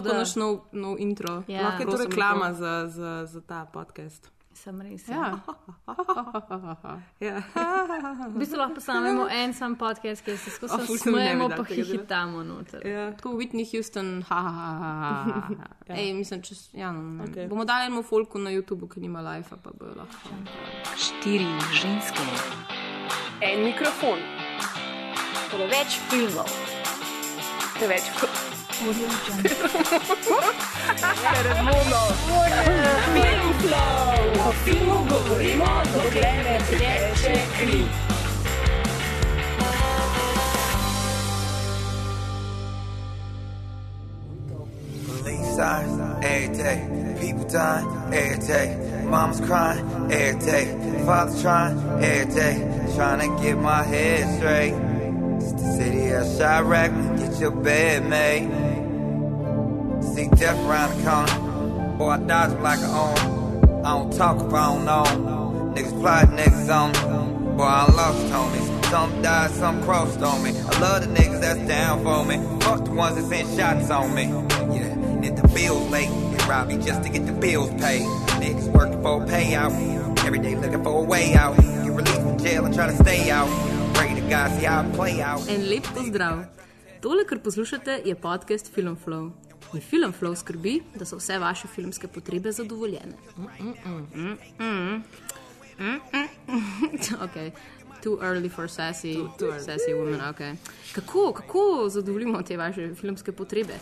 lahko naš nov, nov intro. Ja. Lahko je to reklama za, za, za ta podcast. Sem res. Ja. Ja. V bistvu lahko posamemo en sam podcast, kjer se A, skozi se bi smejemo, pa tega delati. hihitamo noter. Ja. Tako Whitney Houston, ha, ha, ha, ha. Ja. Ej, mislim, če ja, no. Okej. bomo dali eno folku na YouTubu, ki nima life, pa bo lahko. Štiri ženske, En mikrofon, preveč filmov, preveč Police sirens every day. People dying every day. Mama's crying every day. Father's trying every day. Trying to get my head straight. City of. Get your bed made. See death around the corner. Boy, I dodge 'em like I own. I don't talk if I don't know. Niggas plot, niggas on. Boy, I lost homies. Some died, some crossed on me. I love the niggas that's down for me. Fuck the ones that send shots on me. Yeah, and if the bills late, they rob me just to get the bills paid. Niggas working for a payout. Every day looking for a way out. Get released from jail and try to stay out. Pray to God, see how it play out. En lep pozdrav. Tole, kar poslušate, je podcast Film Flow. In Film Flow skrbi, da so vse vaše filmske potrebe zadovoljene. okay. Too early for sassy, too early. sassy women. Okay. Kako, kako zadovoljimo te vaše filmske potrebe?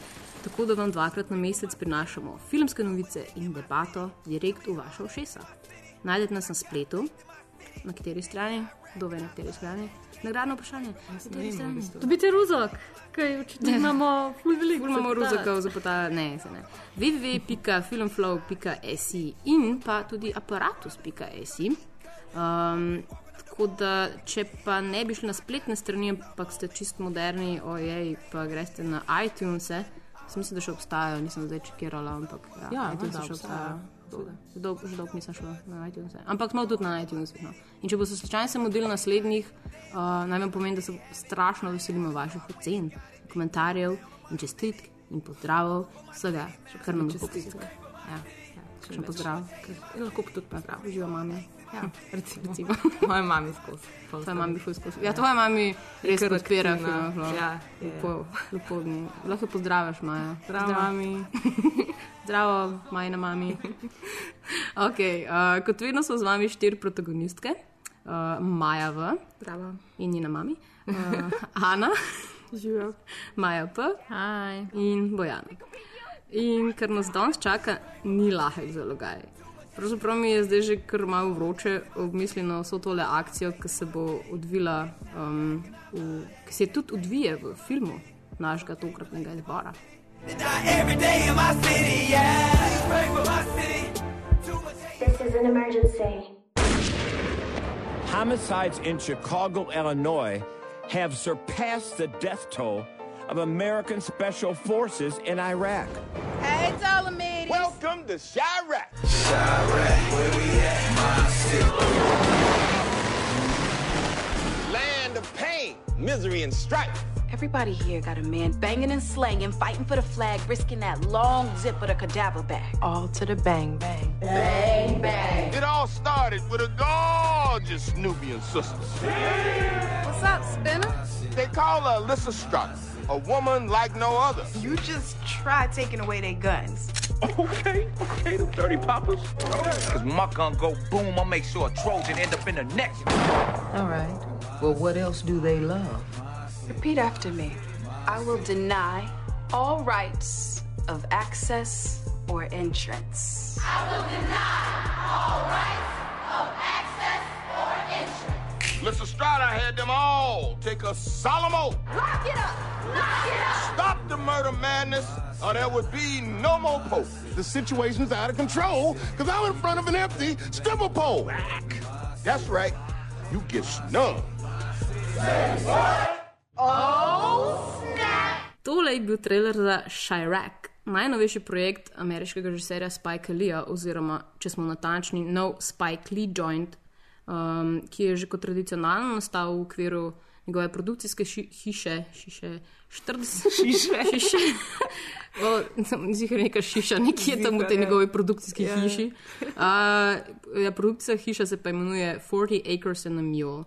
Tako da vam dvakrat na mesec prinašamo filmske novice in debato direkt v vaše ušesa. Najdete nas na spletu, na kateri strani, kdo ve na kateri strani. Nagradno vprašanje. Strani? Dobite ruzok, kaj očitno imamo ful veliko. Ful imamo ruzakov za pota, ne, se ne. www.filmflow.si in pa tudi aparatus.si. Um, tako da, če pa ne bi šli na spletne strani, ampak ste čist moderni, ojej, pa greste na iTunes, sem mislil, da še obstajajo, nisem zdaj čekirala, ampak ja, Ja, iTunes da, še obstajajo. obstajajo. Že dolgo, že dolgo nisem šla na iTunes. Ampak smo tudi na iTunes. No. In če bo se slučajno se model naslednjih, uh, naj vam povem, da se strašno veselimo vaših ocen, komentarjev in čestitk in pozdravov, vsega, kar nam lahko čestitk. Ja, ja. Še pozdrav, In lahko tudi pozdrav. živijo mami. Ja, recimo. Recimo. Moja mami skozi. Tvoja mami ful skozi. Ja, tvoja mami res podpira film. Ja, je. lepo, lepo dni. Lahko pozdraviš, Maja. Zdravo, mami. Zdravo, majna mami. okay, uh, kot vedno so z vami štiri protagonistke. Uh, Maja V Zdravo. in njena mami, uh, Ana, Živijo. Maja P Aj. in Bojana. In kar nas danes čaka, ni lahek zalogaj. Pravzaprav mi je zdaj že kar malo vroče ob misli na vso tole akcijo, ki se bo odvila, um, v, ki se tudi odvije v filmu našega tokratnega izbora. Every day in my city, yeah. Pray for my city. This is an emergency. Homicides in Chicago, Illinois have surpassed the death toll of American special forces in Iraq. Hey, Ptolemies. Welcome to Chirac. Land of pain, misery, and strife. Everybody here got a man banging and slanging, fighting for the flag, risking that long zip of the cadaver bag. All to the bang bang. Bang bang. It all started with a gorgeous Nubian sister. What's up, Spinner? They call her Alyssa Strut, a woman like no other. You just try taking away their guns. Okay, okay, the 30 poppers. Cause my gun go boom, I'll make sure a Trojan end up in the neck. All right. Well, what else do they love? Repeat after me. I will deny all rights of access or entrance. Mr. Strada had them all take a solemn oath. Lock it up! Lock it up! Stop the murder madness, or there would be no more Pope. The situation's out of control because I'm in front of an empty stripper pole. That's right. You get snubbed. Tole je bil trailer za Chirac, najnovejši projekt ameriškega režiserja Spike Leeja, oziroma, če smo natančni, nov Spike Lee joint, um, ki je že kot tradicionalno nastal v okviru njegove produkcijske ši, hiše, hiše, 40 hiše. hiše. Zihar neka šiša, nekje je tam v tej ja. njegovi produkcijski Ja. hiši. Uh, ja, produkcijska hiša se pa imenuje 40 Acres and a Mule.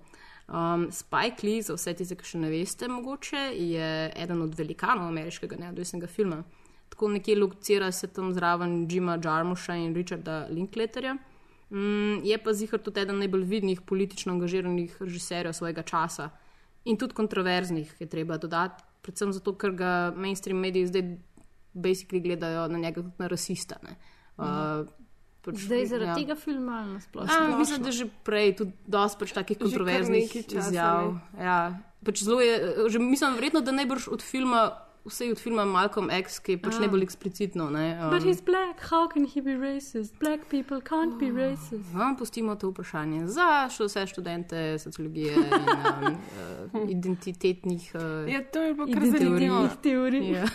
Um, Spike Lee, za vse tiste, ki še ne veste, mogoče, je eden od velikanov ameriškega neodvisnega filma. Tako nekje locira se tam zraven Jima Jarmusha in Richarda Linklaterja. Mm, je pa zihar tudi eden najbolj vidnih politično angažiranih režiserjev svojega časa in tudi kontroverznih, je treba dodati, predvsem zato, ker ga mainstream mediji zdaj basically gledajo na njega kot na rasista. ne. Uh, pač, Zdaj zaradi ja. tega filma ali nasplošno? mislim, da že prej tudi dosti pač takih kontroverznih izjav. Ja. Pač zelo je, že, mislim, verjetno, da najbrž od filma, vse od filma Malcolm X, ki je pač A. najbolj eksplicitno. Ne, um, But he's black, how can he be racist? Black people can't be racist. Vam pustimo to vprašanje za še vse študente sociologije in um, uh, identitetnih uh, Ja, to je pa kar zanimivo. teorij. Ja.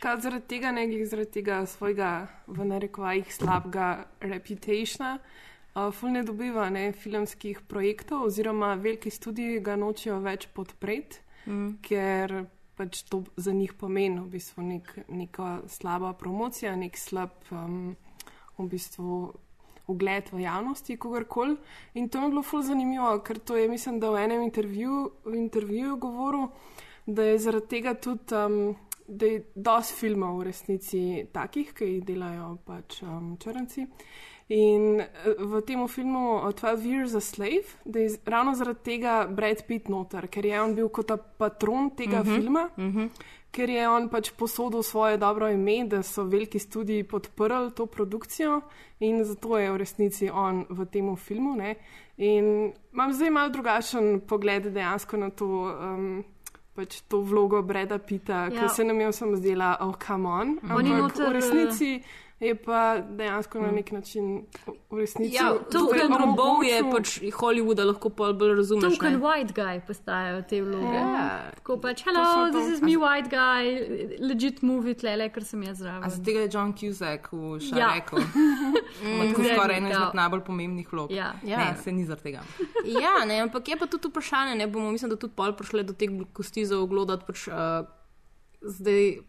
Ka, ka zaradi tega, ne glede zaradi tega svojega, v narekovajih, slabega reputationa, uh, ful ne dobiva ne, filmskih projektov, oziroma veliki studiji ga nočejo več podpreti, Mm. ker pač to za njih pomeni v bistvu nek, neka slaba promocija, nek slab um, v bistvu. Ugled v javnosti, kogarkoli. In to mi je bilo ful zanimivo, ker to je, mislim, da v enem intervjuju, v intervjuju govoril, da je zaradi tega tudi, um, da je dosti filmov v resnici takih, ki jih delajo pač um, črnci. In eh, v tem filmu uh, 12 Years a Slave, da je ravno zaradi tega Brad Pitt noter, ker je on bil kot ta patron tega uh Mhm, -huh, filma, uh -huh. ker je on pač posodil svoje dobro ime, da so veliki studiji podprli to produkcijo in zato je v resnici on v tem filmu. Ne? In imam zdaj malo drugačen pogled dejansko na to. Um, Pač to vlogo Breda Pita, Ja. ki se nam je samo zdela, oh, come on. On Ampak noter, v resnici je pa dejansko na nek način v resnici. Ja, token robov je pač Hollywooda lahko pol bolj razumeš. Token ne. white guy postajajo te vloge. Ja. Tako pač, To hello, to. this is me white guy, legit movie tlele, ker sem jaz Ja. zraven. Mm. A za tega je John Cusack v Ja. Šareku. Tako Exactly, skoraj ena ja. izmed najbolj pomembnih vlog. Ja. Ja. Ne, se ni zaradi tega. Ja, ne, ampak je pa tudi vprašanje, ne bomo, mislim, da tudi pol prišli do teh kosti za oglodati. Pač, uh, zdaj,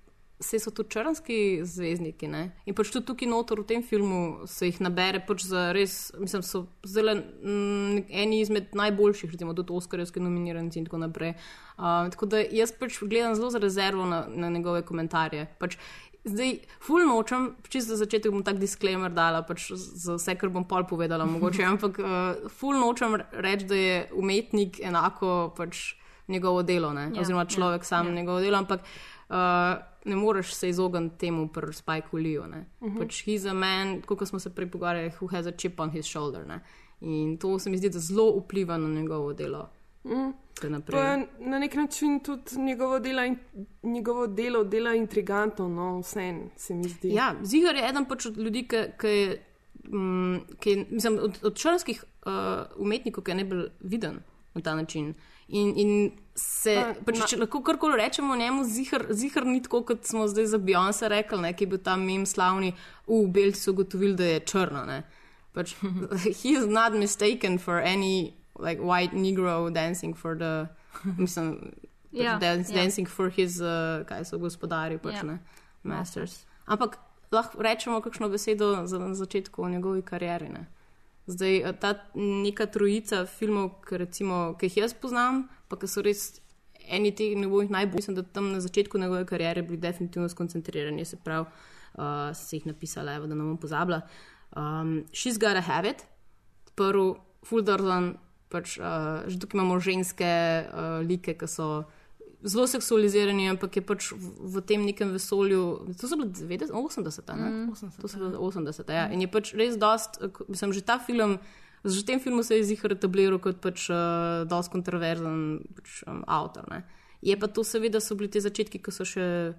vse so tudi črnski zvezdniki. Ne? In pač tudi tukaj notor v tem filmu se jih nabere, pač za res, mislim, so zelo mm, eni izmed najboljših, recimo tudi Oscarjevski nominiranci in tako naprej. Uh, tako da jaz pač gledam zelo za rezervo na, na njegove komentarje. Pač, Zdaj, ful nočem, čisto za začetek bom tak disclaimer dala, pač za vse, kar bom pol povedala, mogoče, ampak uh, ful nočem reči, da je umetnik enako pač njegovo delo, ne? Ja, oziroma človek ja, sam ja. njegovo delo, ampak uh, ne moreš se izogniti temu pri Spajku Liju. Uh -huh. Pač he's a man, kot smo se prej pogovarjali, who has a chip on his shoulder. Ne? In to se mi zdi, da zelo vpliva na njegovo delo. Mm. To je na nek način tudi njegovo, dela in, njegovo delo dela intrigantno, no, vse se mi zdi. Ja, Zigar je eden pač od ljudi, ki, ki je, mm, ki je mislim, od, od črnskih uh, umetnikov, ki je najbolj viden na ta način. In, in se, A, pač, če lahko karkoli rečemo o njemu, zihar, zihar ni tako, kot smo zdaj za Beyoncé rekli, ne, ki je bil tam mem slavni, v Belci so ugotovili, da je črna. Ne. Pač, he is not mistaken for any like, white negro dancing for the. Mislim, Ja, pač dance, ja. dancing for his, uh, kaj so gospodari, pač Ja. ne, masters. Ampak lahko rečemo kakšno besedo za na začetku o njegovi karieri. Ne? Zdaj, eh, ta neka trojica filmov, ki, recimo, ki jih jaz poznam, pa ki so res eni teh njegovih najboljših, mislim, da tam na začetku njegove kariere bili definitivno skoncentrirani, se pravi, uh, se jih napisala, evo, da ne bom pozabila. Um, She's got a habit, prvi, Fuldarzon, pač uh, že tukaj imamo ženske uh, like, ki so zelo seksualizirani, ampak je pač v, v tem nekem vesolju. To so bile 90, 80, ne? Mm. 80, to so bile 80, ja. In je pač res dost, eh, mislim, že ta film. Že v tem filmu se je zihar etabliral kot pač uh, dosti kontroverzen pač, um, avtor. Ne. Je pa to seveda so bili te začetki, ko so še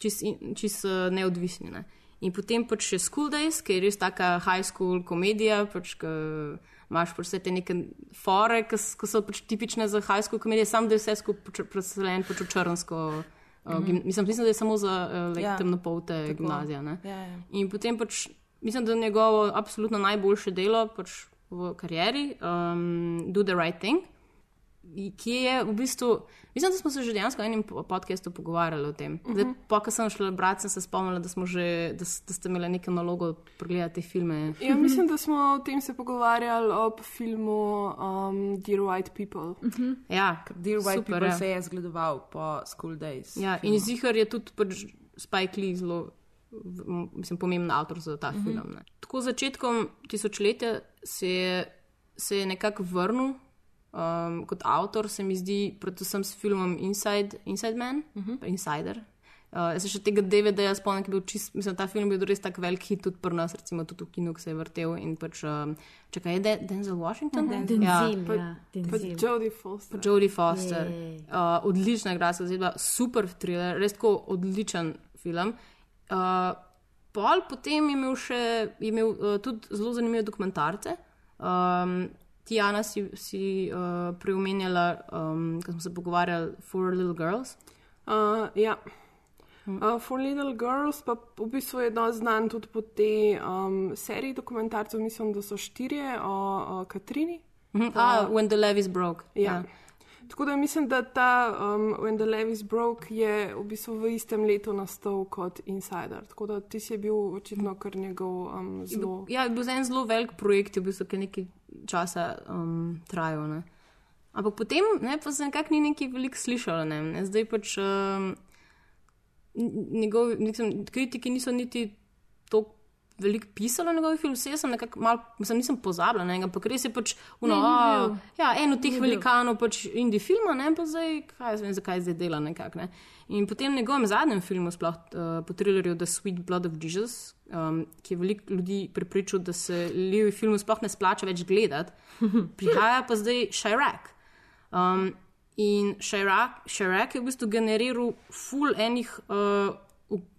čist, in- čist uh, neodvisni. Ne. In potem pač še School Days, ki je res taka high school komedija, pač, ki imaš pač vse te neke fore, ki so pač tipične za high school komedije, sam da je vse skupaj preseljen pač v črnsko. Uh, Mhm. gim, mislim, mislim, da je samo za uh, like, Ja, temnopolte tako. gimnazije. ne. Ja, ja. In potem pač mislim, da je njegovo absolutno najboljše delo pač v karieri, um, Do the Right Thing. Ki je v bistvu. Mislim, da smo se že dejansko v enem po- podcastu pogovarjali o tem. Zdaj, po ko sem šla brati, sem se spomnila, da, smo že, da, da ste imeli neko nalogo pregledati te filme. Ja, mislim, da smo o tem se pogovarjali ob filmu um, Dear White People. Ja, Dear White super, People ja. se je zgledoval po School Days. Ja, in zihar je tudi pač Spike Lee zelo v- m, mislim, pomemben avtor za ta uh -huh. film. Ne. Tako z začetkom tisočletja se je, se je nekako vrnil um, kot avtor, se mi zdi, predvsem s filmom Inside, Inside Man, uh -huh. Insider. Uh, jaz se še tega DVD-ja spomnim, ki je bil čist, mislim, ta film je bil res tak velik hit tudi pri nas, recimo tudi v kinu, ki se je vrtel in pač, um, čakaj, je De Denzel Washington? Uh -huh. Denzel, ja. Pa Denzel. Jodie Foster. Pa Jodie Foster. Je. Uh, odlična igra, se zdi, super thriller, res tako odličen film. Uh, pol potem je imel še je imel, uh, tudi zelo zanimive dokumentarce. Um, Tijana si, si uh, preomenjala, um, ko smo se pogovarjali, Four Little Girls. Uh, ja. Uh, For Little Girls pa v bistvu je dosti znan tudi po tej um, seriji dokumentarcev, mislim, da so štirje o, o Katrini. Mhm. Ah, When the Levees Broke. Ja. Tako da mislim, da ta um, When the Levees Broke je v bistvu v istem letu nastal kot Insider. Tako da ti si bil očitno kar njegov um, zelo. Ja, je bil za en zelo velik projekt, je bil so ki nekaj časa um, trajal. Ne. Ampak potem ne, pa se nekako ni nekaj veliko slišalo. Ne. Zdaj pač um, njegovi, mislim, kritiki niso niti veliko pisali o njegovih filmih, vse sem nekako malo, mislim, nisem pozabila na njega, ampak res je pač uno, Ne, a, ja, en od teh bil. velikanov pač indie filma, ne pa zdaj, kaj jaz vem, zakaj zdaj dela nekako. Ne. In potem v njegovem zadnjem filmu, sploh uh, po thrillerju The Sweet Blood of Jesus, um, ki je veliko ljudi pripričal, da se levi film sploh ne splača več gledati, prihaja pa zdaj Chirac. Um, in Chirac, Chirac je v bistvu generiral full enih uh,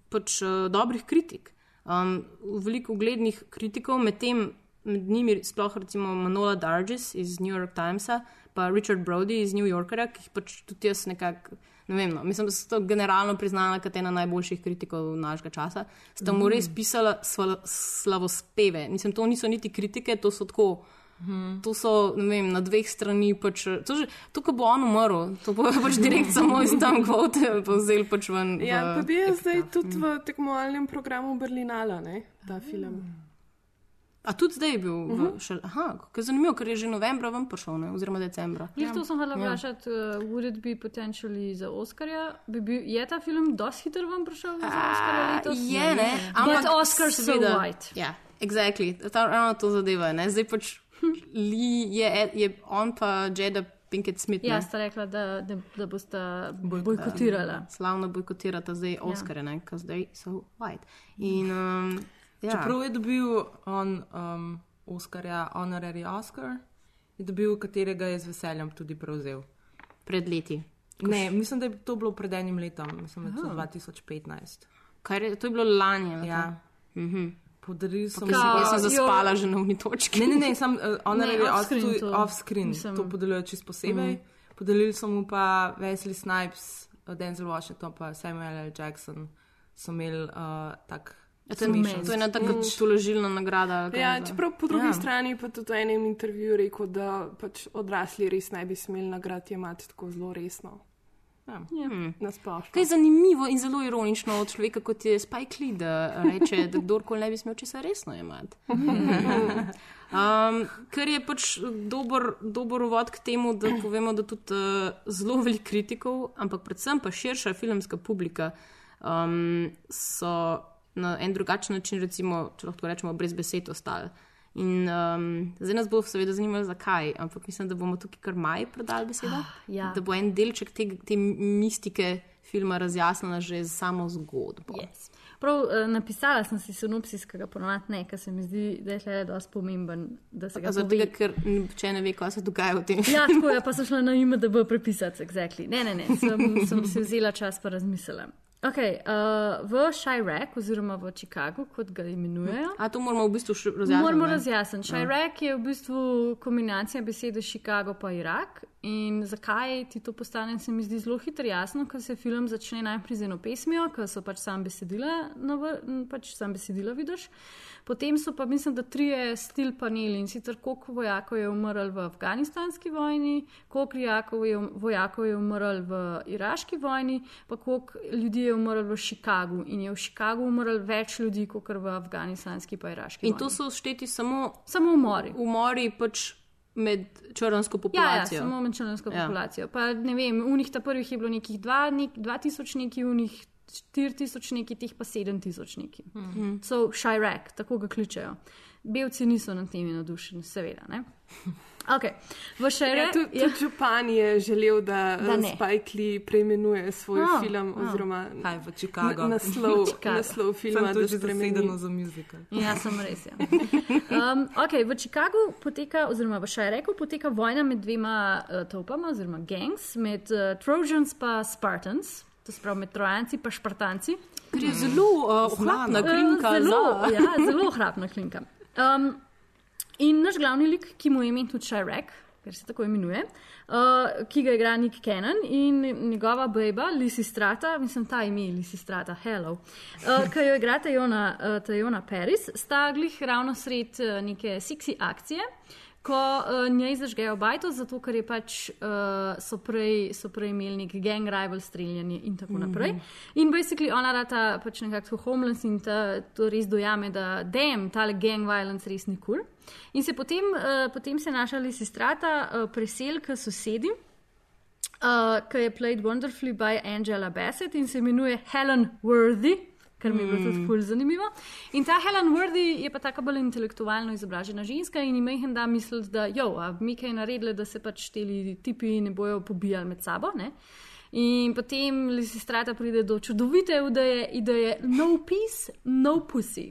pač, uh, dobrih kritik. Um, veliko uglednih kritikov, medtem med njimi sploh recimo Manola Dargis iz New York Timesa, pa Richard Brody iz New Yorkerja, ki jih pač tudi jaz nekako. Ne vem, no. Mislim, da so to generalno priznala kot ena najboljših kritikov našega časa. Sta mu res pisala sval- slavospeve. Mislim, to niso niti kritike, to so tako. To so vem, na dveh straneh. Pač, to, že- to, ko bo on umrl, to bo pač direkt samo iz tam kvote povzel pač ven. Ja, pa bi je ekstra. zdaj tudi v tekmovalnem programu Berlinala, ne, ta film. A tudi zdaj je bil. Uh -huh. v, šel, aha, kako je zanimivo, ker je že novembra ven prišel, ne? oziroma decembra. Jaz to sem hotel Ja. vprašati, uh, would it be potentially za Oscarja? Bi bil, je ta film dosti hitro vam prišel za Oscarja letos? Je, ne? But Oscar so seveda- white. Ja, exactly. Ta, ravno to zadeva. Ne? Zdaj pač Lee je, je on pa Jada Pinkett Smith. Ja, ne? sta rekla, da, da, da bosta bojkotirala. Slavno bojkotirata zdaj Oscare, ja. ker zdaj so white. In, um, ja. Čeprav je dobil on um, Oscarja, honorary Oscar, je dobil, katerega je z veseljem tudi prevzel. Pred leti. Ne, mislim, da je to bilo pred enim letom, mislim, da je to 2015. Kaj je, to je bilo lani. Ja. Mhm. Podarili so Jaz sem- jaz sem zaspala že na uni točki. Ne, ne, ne, sam uh, honorary Ne, Oscar off-screen to, to. off-screen, Mislim- to podeljujejo čisto posebej. Mm. Podelili so mu pa Wesley Snipes, uh, Denzel Washington, pa Samuel L. Jackson, so imeli uh, tak. Ja, to, je, to je ena taka tolažilna nagrada. Ja, je to? čeprav po drugi ja. strani pa tudi v enem intervjuju rekel, da pač odrasli res ne bi smeli nagrad jemati tako zelo resno. Ja. Hmm. Nasplošno. Kaj je zanimivo in zelo ironično od človeka, kot je Spike Lee, da reče, da kdorkoli ne bi smel česa resno jemati. Um, ker je pač dober, dober uvod k temu, da povemo, da tudi uh, zelo veliko kritikov, ampak predvsem pa širša filmska publika um, so na en drugačen način, recimo, če lahko rečemo, brez besed ostali. In um, zdaj nas bo seveda zanimalo, zakaj, ampak mislim, da bomo tukaj kar maj predali besedo. Ja. Da bo en delček te, te mistike filma razjasnjena že z samo zgodbo. Yes. Prav, eh, napisala sem si sinopsis, ki ga ponovadi ne, ker se mi zdi, da je tle dosti pomemben, ga Zato, pove. ker če ne ve, kaj se dogaja v tem Ja, tako je, pa sem šla na ime, da bo prepisati. Exactly. Ne, ne, ne, sem, sem si vzela čas pa razmislila. Okay, uh, v Chirac, oziroma v Chicagu, kot ga imenujejo. A to moramo v bistvu razjasniti. Moramo razjasniti. Chirac je v bistvu kombinacija besede Chicago pa Irak In zakaj ti to postane, se mi zdi zelo hitro jasno, ker se film začne najprej z eno pesmijo, ker so pač sam besedila, navr, pač sam besedila vidiš. Potem so pa, mislim, da trije stil paneli in sicer koliko vojakov je umrl v afganistanski vojni, koliko je, vojakov je umrl v iraški vojni, pa koliko ljudi je umrl v Chicagu. In je v Chicagu umrl več ljudi, kot v afganistanski pa iraški. In vojni. to so šteti samo, samo umori. umori pač med črnsko Ja, ja, populacijo. samo med črnsko Ja. populacijo. Pa ne vem, v njih ta prvih je bilo nekih 2000 neki, v njih 4000 neki, teh pa 7000 neki. Mhm. So Šajrek, tako ga kličejo. Belci niso nad temi navdušeni, seveda. Ne? Okay. V Ja, Šajreku tudi, tudi župan je želel, da, Da. Spike Lee preimenuje svoj A, film, a. oziroma Kaj v Chicago? na- naslov, Chicago. naslov filma, da spremeni. zasedeno za musical. Ja, sem res. Ja. Um, okay, v Chicagu poteka, oziroma v Šajreku poteka vojna med dvema uh, topama, oziroma gangs, med uh, Trojans in Spartans, to se pravi med Trojanci in Špartanci. Ker je zelo uh, ohlapna klinka zelo, za. ja, zelo ohlapna klinka. Um, in naš glavni lik, ki mu je imen tudi Šajrek, ker se tako imenuje, uh, ki ga igra Nick Cannon in njegova baba, Lisi Strata, mislim, ta ime je Lisi Strata, hello, uh, ki jo igra Tajona, uh, Tajona Paris, sta glih ravno sred uh, neke seksi akcije. Ko uh, njej zažgejo bajto, zato ker je pač, uh, so, prej, so prej imeli nek gang rival streljanje in tako naprej. In basically ona rata pač nekako homeless in ta, to res dojame, da dem, tale gang violence res ni kul. Cool. In se potem, uh, potem se naša Lisistrata uh, presel k sosedi, uh, ki je played wonderfully by Angela Bassett in se imenuje Helen Worthy. Kar mi je bilo tudi ful zanimivo. In ta Helen Worthy je pa tako bolj intelektualno izobražena ženska in ima jih da misliti, da jo, a mi kaj naredili, da se pač ti tipi ne bojo pobijali med sabo. Ne? In potem Lisistrata pride do čudovite ideje, ideje no peace, no pussy.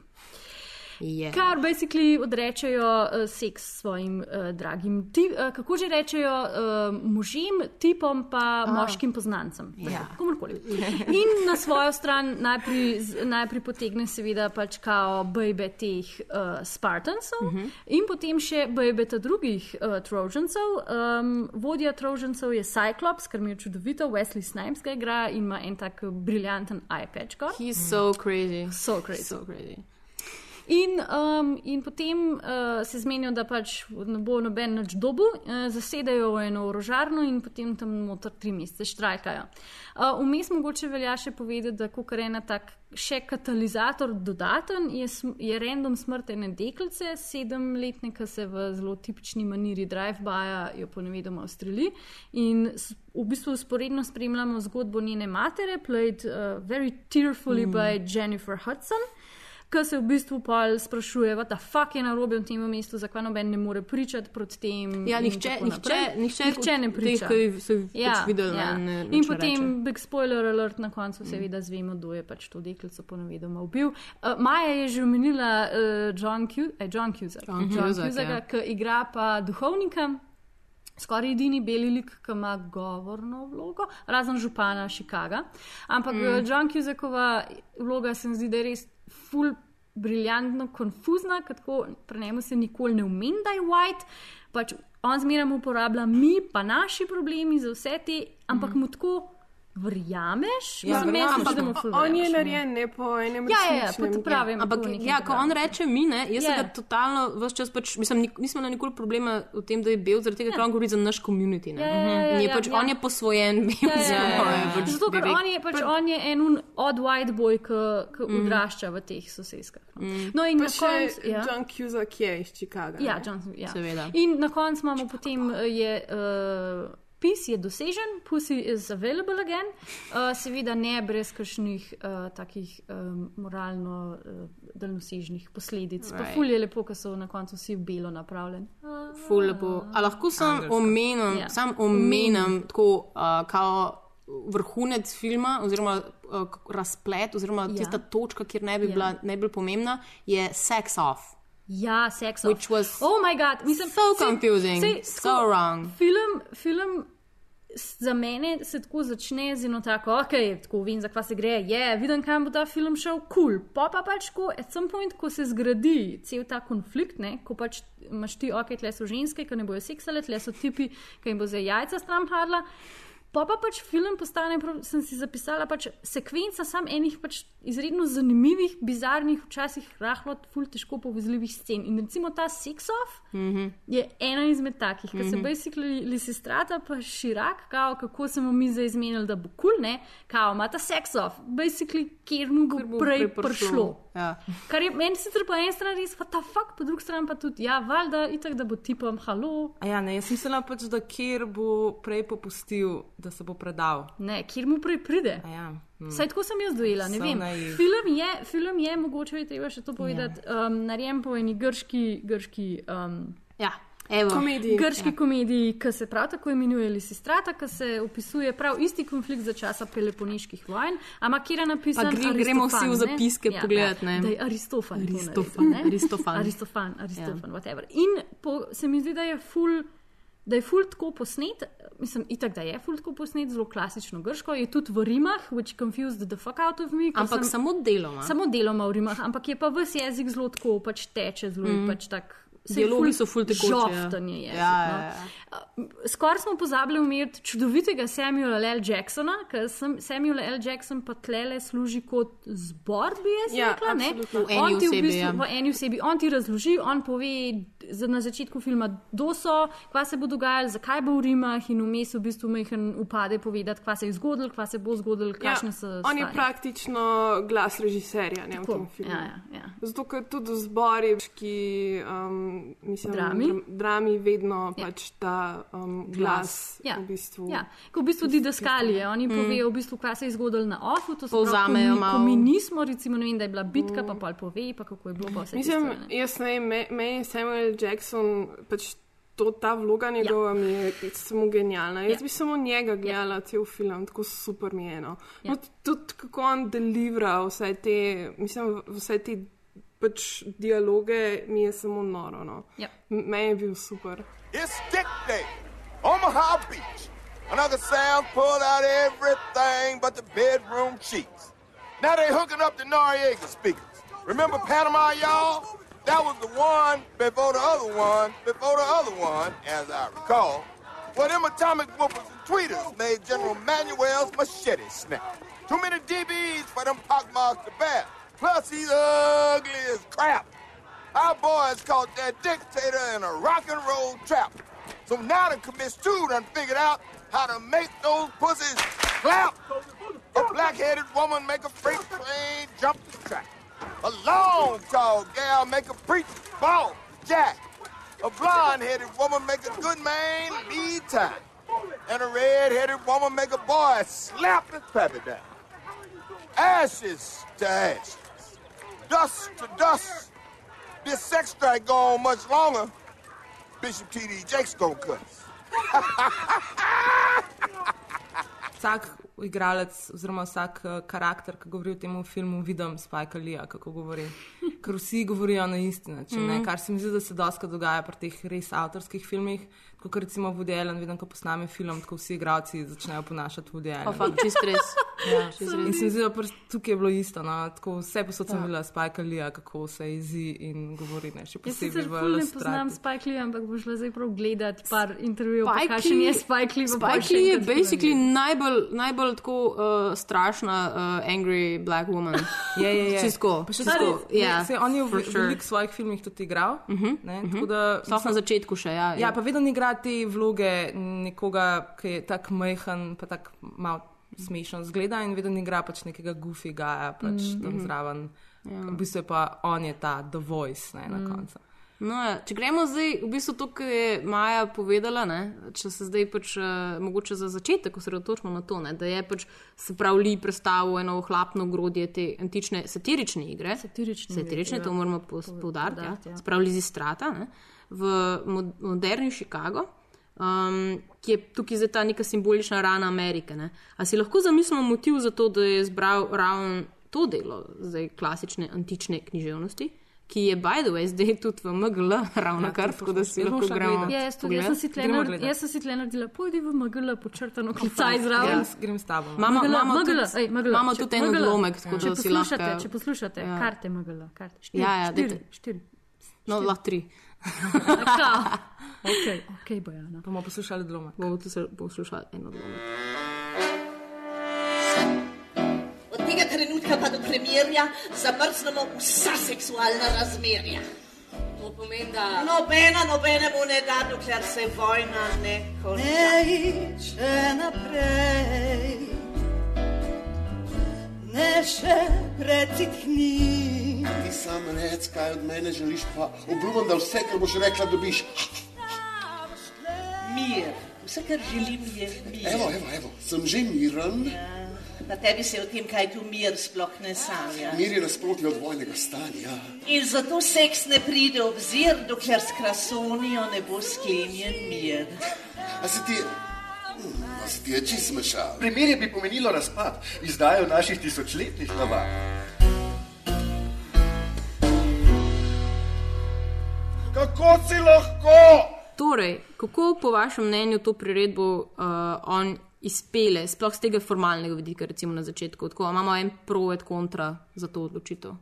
Yeah. Kar basically odrečejo uh, seks svojim uh, dragim, ti, uh, kako že rečejo, uh, možim, tipom pa ah. moškim poznancem. Ja. Komorkoli. In na svojo stran najprej, najprej potegne seveda pač kao bejbe teh uh, Spartansov uh -huh. in potem še bejbeta drugih uh, Trojansov. Um, vodja Trojansov je Cyclops, kar mi je čudovito, Wesley Snipes ga igra in ima en tak briljanten iPad. He's so crazy. So crazy. So crazy. In, um, in potem uh, se zmenijo, da pač ne bo noben več dobu, uh, zasedajo v eno orožarno in potem tam noter tri mesece štrajkajo. Uh, Vmes mogoče velja še povedati, da je ena tak še katalizator dodaten, je, je random smrt ene deklice, sedemletne, ki se v zelo tipični maniri drive-baja jo ponevedoma ustreli. In v bistvu usporedno spremljamo zgodbo njene matere, played uh, very tearfully mm. by Jennifer Hudson ki se v bistvu pol sprašuje, da fuck je na robe v tem mestu, zakaj noben ne more pričati proti tem. Ja, nihče, nihče, nihče, nihče ne priča. Teh, ki so jih ja, pač videli, ja. ne, ne, In potem, reče. big spoiler alert, na koncu seveda zvemo, kdo je pač to deklico ponavedoma ubil. Uh, Maja je že omenila uh, John, Cu eh, John Cusack, John John Cusack, Cusack ja. ki igra pa duhovnika. Skoraj edini beli lik, ki ima govorno vlogo, razen župana Chicaga. Ampak mm. John Cusackova vloga se mi zdi, da je res full briljantno konfuzna, ker tako pri njemu se nikoli ne umeni, da je white. Pač on zmeraj uporablja mi, pa naši problemi za vse te, ampak mm. mu tako verjameš. Ja, verjamem, zdi, da mu ampak ful On je narejen ne po enem Ja, ja, ja, pa to pravim. Ampak, ja, ko on reče mi, ne, jaz Ja. yeah. ga totalno vse čas, pač, mislim, nik, nismo imeli nikoli problema v tem, da je bil, zaradi tega, ker on govori za naš komunity. Ne. Ja, ja, ja, je ja, pač, ja. on je posvojen bil Ja, ja, ja, ja. Pač, Zato, ker on je, pač, on je en odd white boy, ki mm. odrašča v teh soseskah. No, Mm. no in Pa na še koncu. Ja. John Cusack je iz Chicaga. Ja? Johnson, ja. Seveda. In na koncu imamo potem, eh, je, uh, pis je dosežen, pussy is available again, uh, seveda ne brez kakšnih uh, takih um, moralno uh, daljnosežnih posledic. Right. Pa ful je lepo, ker so na koncu vsi v belo napravljeni. Ful lepo. A lahko sam omenim, Ja. sam omenim tako, uh, kao vrhunec filma, oziroma uh, razplet, oziroma Ja. ja. tista točka, kjer ne bi Ja. ja. bila najbolj pomembna, je sex off. Ja, seks. Which was oh moj bog, mislim, so confusing, so wrong. Film, film za mene se tako začne z eno tako, ok, tako vem, zakaj se gre, je, yeah, vidim, kam bo ta film šel, kul. Cool. Pa pa pač, ko, at some point, ko se zgradi cel ta konflikt, ne, ko pač imaš ti, ok, tle so ženske, ki ne bojo seksale, tle so tipi, ki jim bo za jajca stran padla. Pa pa pač film postane, sem si zapisala, pač sekvenca sam enih pač izredno zanimivih, bizarnih, včasih rahlo, ful težko povezljivih scen. In recimo ta sex-off Mm -hmm. je ena izmed takih, ki mm -hmm. se Mhm. basically Lisistrata pa Širak, kao, kako se bomo mi zdaj izmenili, da bo kul, cool, ne, kao, ima ta sex-off, basically, kjer mu bo, prej prišlo. prišlo. Ja. Kar je meni sicer po eni strani res, pa ta fakt, po drugi strani pa tudi, ja, valjda, itak, da bo tipom halo. A ja, ne, jaz mislim pač, da kjer bo prej popustil, da se bo predal. Ne, kjer mu prej pride. Ja. Hmm. Saj tako sem jaz dojela, ne So vem. naiv. Film je, film je, mogoče je treba še to povedati, ja. um, narejen po eni grški, grški um, ja. Evo. Komediji. grški Ja. komediji, ki se prav tako imenuje Lisistrata, ki se opisuje prav isti konflikt za časa Peloponiških vojn, ampak kjer je napisan. Pa gre- gremo vsi v zapiske ja, pogledat, ne. Ja, da je Aristofan. to Aristofan, naredil? Aristofan. Aristofan, Aristofan, ja. whatever. In po, se mi zdi, da je ful. Da je ful tako posnet, mislim, itak, da je ful tako posnet, zelo klasično grško, je tudi v Rimah, which confused the fuck out of me. Ampak sem- samo deloma. Samo deloma v Rimah, ampak je pa vse jezik zelo tako, pač teče zelo, Mm. pač tak. Dialogi so ful tekoči, ja. Žoftan je jezik. Ja, ja, no. ja. Skoraj smo pozabili umeti čudovitega Samuela L. Jacksona, ker sem Samuel L. Jackson pa tlele služi kot zbor, bi jaz Ja, rekla. ne? V eni On ti v, osebi, bistvu, ja. v eni osebi, on ti razloži, on pove za- na začetku filma, kdo so, kva se bo dogajalo, zakaj bo v Rimah in vmes v bistvu mehen upade povedati, kva se je zgodilo, kva se bo zgodilo, kakšne so. Ja, on je stvari. praktično glas režiserja ne, v Tako, tem filmu. ja, ja, ja. Zato, ker tudi v zbori, ki um, mislim, Drami? dram- drami vedno ja. pač ta um, glas, Ja. v bistvu. Ja, ko v bistvu didaskalije, oni Mm. povejo, v bistvu, kaj se je zgodilo na ofu, to se Povzamejo ko mi, ko mi nismo, recimo, ne vem, da je bila bitka, pa pol pove, pa kako je bilo, pa vse. Mislim, ne. jaz ne vem, me- meni Samuel Jackson, pač to, ta vloga njegova ja. mi je samo genialna. Jaz ja. bi samo njega gledala, ja. cel film, tako super mi je. No. Ja. No, tudi kako on delivra vse te, mislim, vse te pač dialoge, mi je samo noro. No. Ja. M- Meni je bil super. It's stick day, Omaha Beach. Another sound pulled out everything but the bedroom sheets. Now they hooking up the Noriega speakers. Remember Panama, y'all? That was the one before the other one before the other one, as I recall. Well, them atomic whoopers and tweeters made General Manuel's machete snap. Too many DBs for them pockmarks to bear. Plus, he's ugly as crap. Our boys caught that dictator in a rock and roll trap. So now the commits two done figured out how to make those pussies clap. A black-headed woman make a freight train jump the track. A long, tall gal make a preacher ball jack. A blonde-headed woman make a good man lead time. And a red-headed woman make a boy slap his pappy down. Ashes to ashes. Dust to dust. This sex strike go on much longer. Bishop T.D. Jake's gonna cut us. Vsak igralec, oziroma vsak uh, karakter, ki govori v tem filmu, vidim Spajka Lija, kako govori. Ker vsi govorijo na isti način. Mm. Mhm. Kar se mi zdi, da se dosta dogaja pri teh res avtorskih filmih. Kot recimo Woody Allen, vidim, ko posname film, tako vsi igralci začnejo ponašati Woody Allen. Pa fakt, čist res. Ja, čist In res. se mi zdi, da pač tukaj je bilo isto. No? Tako vse posod sem Ja. videla Spajka Lija, kako se jezi in govori. Ne? Še Jaz posebej sicer v ful ne poznam Spike Lee, ampak bo šla zdaj prav gledati par intervjujev, Spike kakšen je Spike Lee. Spike Lee je basically najbolj, najbolj tako uh, strašna uh, angry black woman. Je, je, je. Čisto, Ja, se, on je v sure. veliko svojih filmih tudi igral. Uh -huh, ne, uh -huh. da, Sploh na začetku še, ja. Ja, pa vedno igra te vloge nekoga, ki je tako majhen, pa tako malo smešen zgleda in vedno igra pač nekega gaja, pač mm, tam Mhm. zraven. Ja. V bistvu pa on je ta The Voice ne, na Mm. koncu. No, ja. Če gremo zdaj, v bistvu to, kar je Maja povedala, ne, če se zdaj pač uh, mogoče za začetek osredotočimo na to, ne, da je pač se pravi Lee predstavil eno ohlapno grodje te antične satirične igre. Satirične, satirične igre, to ja. moramo pos- poudariti. Ja. Ja. Sprav Lizi Strata ne, v mo- moderni Chicago. Um, ki je tukaj zdaj ta neka simbolična rana Amerike. Ne. A si lahko zamislimo motiv za to, da je zbral ravno to delo, zdaj klasične antične književnosti, ki je, by the way, zdaj tudi v MGL, ravno kar, tako da si lahko gremo. Ja, jaz, tudi, jaz, sem si tle naredila, pojdi v MGL, počrtano klicaj zraven. Jaz grem s tabo. Imamo, MGL, imamo MGL, tudi, ej, MGL, imamo tudi en odlomek, tako Če da si lahko. če poslušate, Ja. karte MGL, karte. Štiri, Ja, ja, štiri. No, lahko tri. Ok, ok, Bojana. Bomo poslušali dloma. Bomo tudi se- poslušali en odlomek. Premjerja zamrznemo vsa seksualna razmerja. To pomeni, da. Nobena nobenemu ne da, dokler se vojna ne konča. Ne iče naprej, ne še pretikni. Ti sam rec, kaj od mene želiš, pa obljubim, da vse, kar boš rekla, dobiš. Mir. Vse, kar želim, je mir. Evo, evo, evo, sem že miren. Na tebi se o tem, kaj tu mir sploh ne sanja. Mir je nasprotje od vojnega stanja. In zato seks ne pride v obzir, dokler s krasonijo ne bo sklenjen mir. A se ti, a se ti je čist smešal? Primerje bi pomenilo razpad, izdajo naših tisočletnih navad. Kako si lahko? Torej, kako po vašem mnenju to priredbo uh, on izpele, sploh z tega formalnega vidika, recimo na začetku? Tako, imamo en pro et kontra za to odločitev.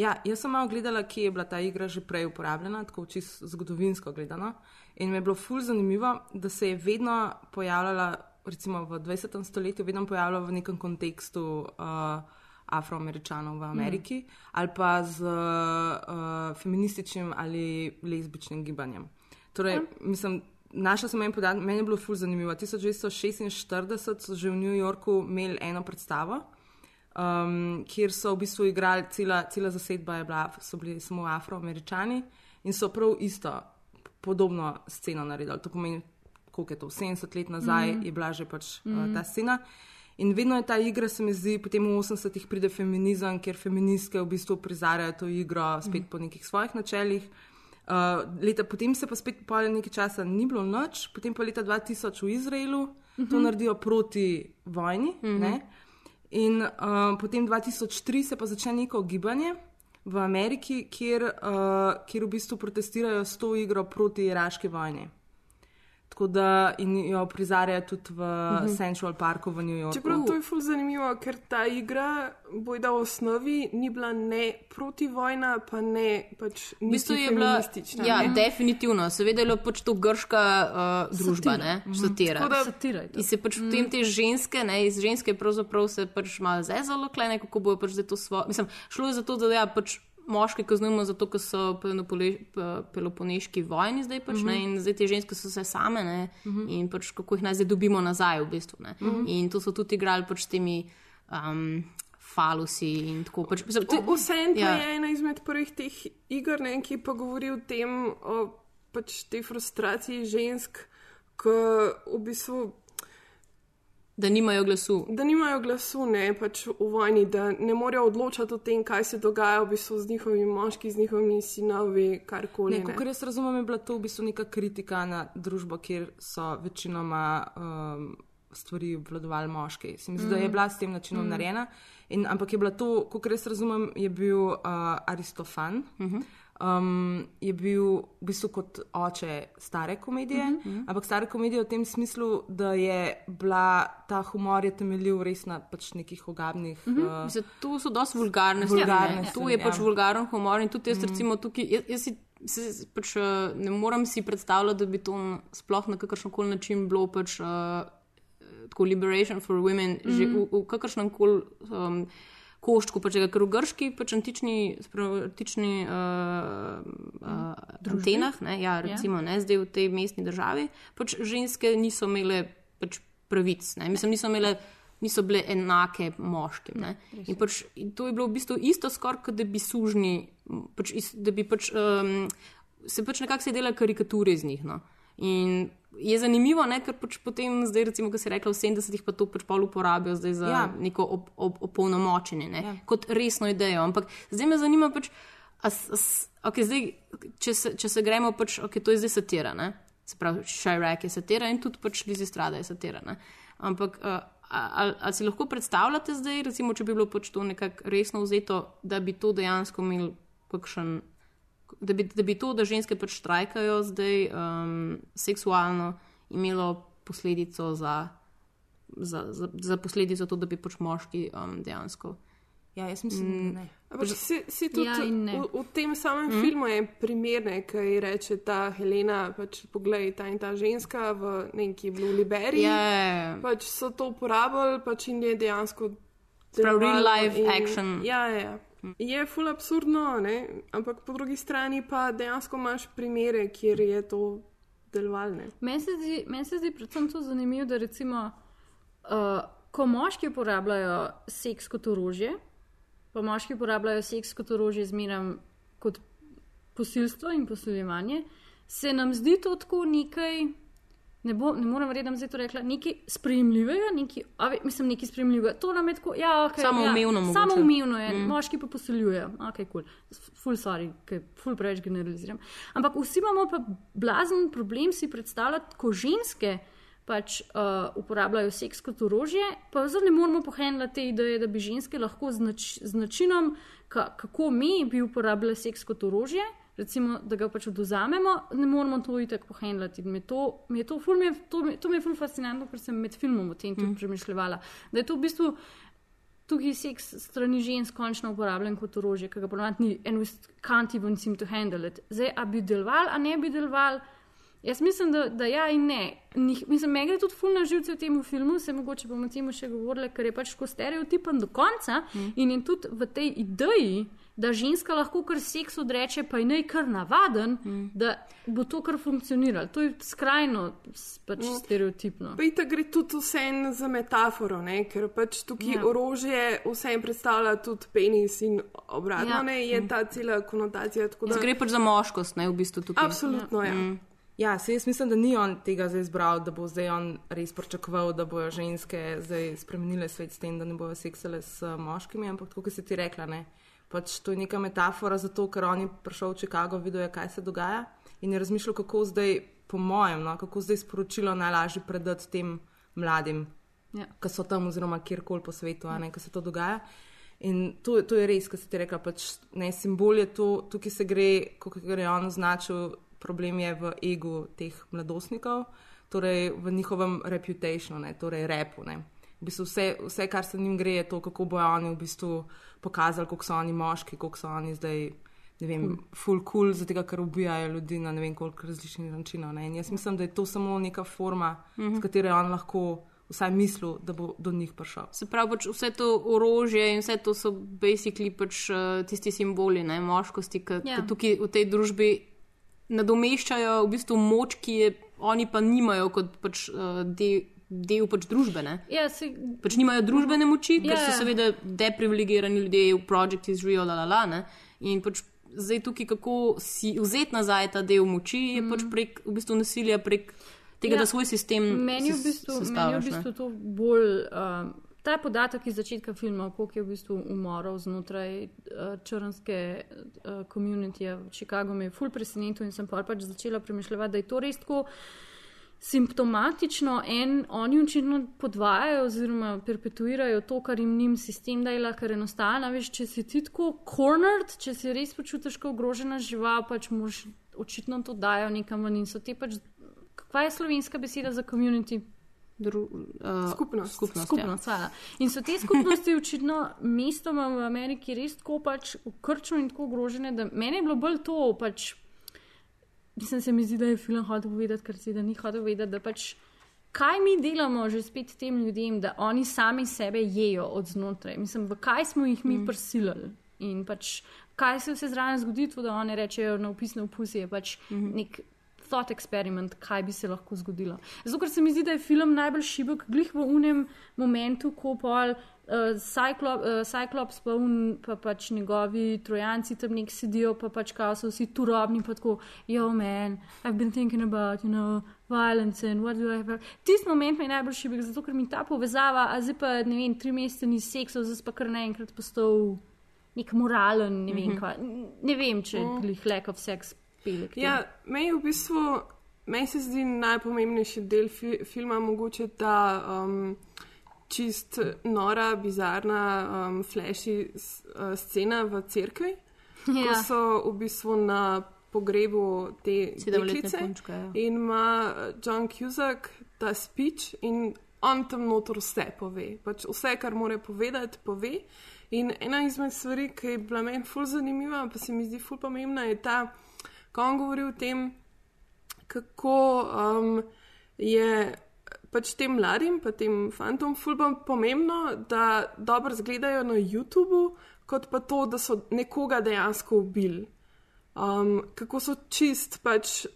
Ja, jaz sem malo gledala, kje je bila ta igra že prej uporabljena, tako čisto zgodovinsko gledano. In mi je bilo ful zanimivo, da se je vedno pojavljala, recimo v 20. stoletju, vedno pojavljala v nekem kontekstu uh, afroameričanov v Ameriki mm. ali pa z uh, feminističnim ali lezbičnim gibanjem. Torej, mm. mislim, Našla sem en podatek, meni je bilo ful zanimivo. 1946 so že v New Yorku imeli eno predstavo, um, kjer so v bistvu igrali, cela, cela zasedba je bila, so bili samo afroameričani in so prav isto, podobno sceno naredili. To pomeni, koliko je to, 70 let nazaj Mhm. je bila že pač uh, Mhm. ta scena. In vedno je ta igra, se mi zdi, potem v 80-ih pride feminizem, kjer feministke v bistvu prizarajo to igro spet po nekih svojih načelih. Uh, leta, potem se pa spet po nekaj časa ni bilo noč, potem pa leta 2000 v Izraelu to Mhm. naredijo proti vojni. Mhm. ne. In uh, potem 2003 se pa začne neko gibanje v Ameriki, kjer, uh, kjer v bistvu protestirajo s to igro proti iraški vojni. Tako da in jo prizarjajo tudi v Mhm. mhm. Central Parku v New Yorku. Čeprav to je ful zanimivo, ker ta igra, bojda v osnovi, ni bila ne proti vojna, pa ne pač V bistvu je bila, ja, ne? definitivno, seveda je bila pač to grška uh, družba, Satira. ne, Mhm. satira. Tako da- Satira. In se pač potem te ženske, ne, iz ženske pravzaprav se pač malo zezalo, klene, kako bojo pač to svoje. Mislim, šlo je za to, da ja, pač moški kaznujemo zato, ker so Peloponeški vojni zdaj pač, ne, Mhm. in zdaj te ženske so se same, ne, Mhm. in pač kako jih naj zdaj dobimo nazaj v bistvu, ne. Mhm. In to so tudi igrali pač s temi um, falusi in tako pač. Mislim, V- Vseeno ja. je ena izmed prvih teh iger, ne, ki pa govori o tem, o pač tej frustraciji žensk, ki v bistvu. Da nimajo glasu. Da nimajo glasu, ne pač v vojni, da ne morejo odločati o tem, kaj se dogaja v bistvu z njihovimi moški, z njihovimi sinovi, karkoli. Ne, kot jaz razumem, je bila to v bistvu neka kritika na družbo, kjer so večinoma um, stvari obvladovali moški. Se mi zdi, mm. da je Mhm. bila s tem načinom mm. narejena. In, ampak je bila to, kot jaz razumem, je bil uh, Aristofan. Mm -hmm. Um, je bil v bistvu kot oče stare komedije, mm -hmm. ampak stare komedije v tem smislu, da je bila ta humor je temeljil res na pač nekih ogabnih. Mm uh, -hmm. Mislim, to so dosti vulgarne stvari. Vulgarne ne. stvari, To je pač ja. vulgaren humor in tudi jaz, Mhm. recimo, tukaj, jaz, jaz si, se, pač, eh, ne morem si predstavljati, da bi to sploh na kakršen koli način bilo pač. Uh, Tako liberation for women, mm. že Mhm. v, v kakršnem koli um, koščku, pač, ker v grški, pač antični, antični uh, uh, Atenah, ne, ja, recimo, ja. ne, zdaj v tej mestni državi, pač ženske niso imele pač pravic, ne, mislim, niso imele. Niso bile enake moškim. ne. In pač, in to je bilo v bistvu isto, skoraj kot da bi sužni, pač, da bi pač, um, se pač nekako se dela karikature iz njih. No. In je zanimivo, ne, ker pač potem, zdaj, recimo, ko si rekla, v 70-ih pa to pač pol uporabijo zdaj za ja. Neko op, op, opolnomočenje, ne, ja. kot resno idejo. Ampak zdaj me zanima, pač, a, s- a, s- okay, zdaj, če, se, če se gremo, pač, okay, to je zdaj satira. Ne? Se pravi, Šajrak je satira in tudi pač Lizi Strada je satira. Ne? Ampak uh, ali, ali si lahko predstavljate zdaj, recimo, če bi bilo pač to nekako resno vzeto, da bi to dejansko imel kakšen da bi, da bi to, da ženske pač štrajkajo zdaj um, seksualno, imelo posledico za, za, za, za posledico to, da bi pač moški um, dejansko. Ja, jaz mislim, da ne. Ampak si, si tudi Ja in v, v tem samem mm. filmu je primer, ne, ki ji reče ta Helena, pač poglej, ta in ta ženska v neki Blue Liberiji. Ja, ja, ja. Pač so to uporabljali, pač in je dejansko. Prav real life action. Ja, ja, ja. Je ful absurdno, ne? ampak po drugi strani pa dejansko imaš primere, kjer je to delovalo. Meni se, zdi- meni se zdi predvsem to zanimivo, da recimo, uh, ko moški uporabljajo seks kot orožje, pa moški uporabljajo seks kot orožje zmeraj kot posilstvo in posiljevanje, se nam zdi to tako nekaj. Ne, bo, ne morem verjeti, da bom zdaj to rekla. Nekaj sprejemljivega, nekaj, ve, mislim, nekaj sprejemljivega. To nam je tako, ja, okay, Samoumevno ja, mogoče. Samoumevno je, Mm. moški pa posiljujejo. Ok, cool. Ful sorry, ker ful preveč generaliziram. Ampak vsi imamo pa blazen problem si predstavljati, ko ženske pač uh, uporabljajo seks kot orožje, pa zdaj ne moramo pohendlati te ideje, da bi ženske lahko z, nač, z načinom, ka, kako mi bi uporabljali seks kot orožje, recimo, da ga pač oduzamemo, ne moramo to itek pohendlati. Mi je to, mi je to, ful, mi je, to, mi, to mi je ful fascinantno, ker sem med filmom o tem tudi mm. premišljala. Da je to v bistvu tukaj seks strani žensk končno uporabljen kot orožje, ki ga ponovadi ni, and we can't even seem to handle it. Zdaj, a bi deloval, a ne bi deloval. Jaz mislim, da, da ja in ne. Nih, mislim, meni gre tudi fulno živce v tem filmu, se mogoče bomo o tem še govorili, ker je pač tako stereotipen do konca mm. in je tudi v tej ideji, da ženska lahko kar seks odreče, pa je naj kar navaden, mm. da bo to kar funkcioniralo. To je skrajno pač Mm. stereotipno. Pa itak gre tudi vse za metaforo, ne? ker pač tukaj Ja. ja. orožje vse predstavlja tudi penis in obratno, Ja. ja. ne, je ta cela konotacija. tako da- Gre pač za moškost, ne v bistvu tukaj. Absolutno, ja. Mm. Ja, se jaz mislim, da ni on tega zdaj izbral, da bo zdaj on res pričakoval, da bojo ženske zdaj spremenile svet s tem, da ne bojo seksale s moškimi, ampak tako, kot si ti rekla, ne. Pač to je neka metafora za to, ker on je prišel v Chicago, videl je, kaj se dogaja in je razmišljal, kako zdaj, po mojem, no, kako zdaj sporočilo najlažje predati tem mladim, Ja. ki so tam oziroma kjerkoli po svetu, a ne, ki se to dogaja. In to, to je res, kar si ti rekla, pač ne simbol je to, tukaj se gre, kot je on označil, problem je v egu teh mladostnikov, torej v njihovem reputationu, torej repu. Ne. V bistvu vse, vse, kar se njim gre, je to, kako bojo oni v bistvu pokazali, koliko so oni moški, koliko so oni zdaj. Ne vem, Cool. full cool, zato ker ubijajo ljudi na ne vem koliko različnih načinov. Ne. In jaz mislim, da je to samo neka forma, mm Mhm. -hmm. s katero je on lahko vsaj mislil, da bo do njih prišel. Se pravi, pač vse to orožje in vse to so basically pač uh, tisti simboli ne, moškosti, ki Ja. ja. tukaj v tej družbi nadomeščajo v bistvu moč, ki je oni pa nimajo kot pač, uh, del, del pač družbe. Ne. Ja, se, Pač nimajo družbene moči, ker Ja, so seveda deprivilegirani ljudje v Project is real, la la la. Ne. In pač zdaj tukaj, kako si vzeti nazaj ta del moči, je pač prek v bistvu nasilja, prek tega, Mhm. Ja. da svoj sistem Meni je v bistvu, meni je v bistvu to bolj. Um, Ta podatek iz začetka filma, koliko je v bistvu umorov znotraj uh, črnske uh, komunitije v Chicagu, me je ful presenetil in sem pa pač začela premišljati, da je to res tako simptomatično. En, oni očitno podvajajo oziroma perpetuirajo to, kar jim njim sistem dela, kar enostavno, veš, če si ti tako cornered, če si res počutiš kot ogrožena žival, pač moš očitno to dajo nekam ven in so te pač. Kaj je slovenska beseda za community? Dru, uh, Skupnost. skupnost, skupnost ja. In so te skupnosti očitno mestoma v Ameriki res tako pač ukrčene in tako ogrožene, da meni je bilo bolj to pač. Mislim, se mi zdi, da je film hotel povedati, ker si da ni hotel vedeti, da pač. Kaj mi delamo že spet tem ljudem, da oni sami sebe jejo od znotraj? Mislim, v kaj smo jih mi mm. prisilili in pač kaj se vse zraven zgodi, to, da oni rečejo na opisne opusi, je pač mm. nek thought experiment, kaj bi se lahko zgodilo. Zato, ker se mi zdi, da je film najbolj šibek, glih v unem momentu, ko pol. Uh, Cyclop, uh, Cyclops, pa, un, pa pač njegovi trojanci tam nek sedijo, pa pač kao so vsi turobni, pa tako, yo man, I've been thinking about, you know, violence and what do I have. Tisti moment mi je najbolj šibek, zato ker mi ta povezava, a zdaj pa, ne vem, tri mesece ni seksov, zdaj pa kar naenkrat postal nek moralen, ne vem, Mhm. kva. ne vem, če Mm. glih lack of sex pele. Ja, meni je v bistvu, meni se zdi najpomembnejši del fi filma mogoče ta um, čist nora, bizarna, um, flashy uh, scena v cerkvi. ko Ja. so v bistvu na pogrebu te deklice punčke, ja. in ima eh, John Cusack ta speech in on tam notor vse pove. Pač vse, kar more povedati, pove. In ena izmed stvari, ki je bila meni ful zanimiva, pa se mi zdi ful pomembna, je ta, ko on govori o tem, kako um, je pač tem mladim, pa tem fantom, ful bolj pomembno, da dobro zgledajo na YouTubu, kot pa to, da so nekoga dejansko ubili. Um, kako so čist pač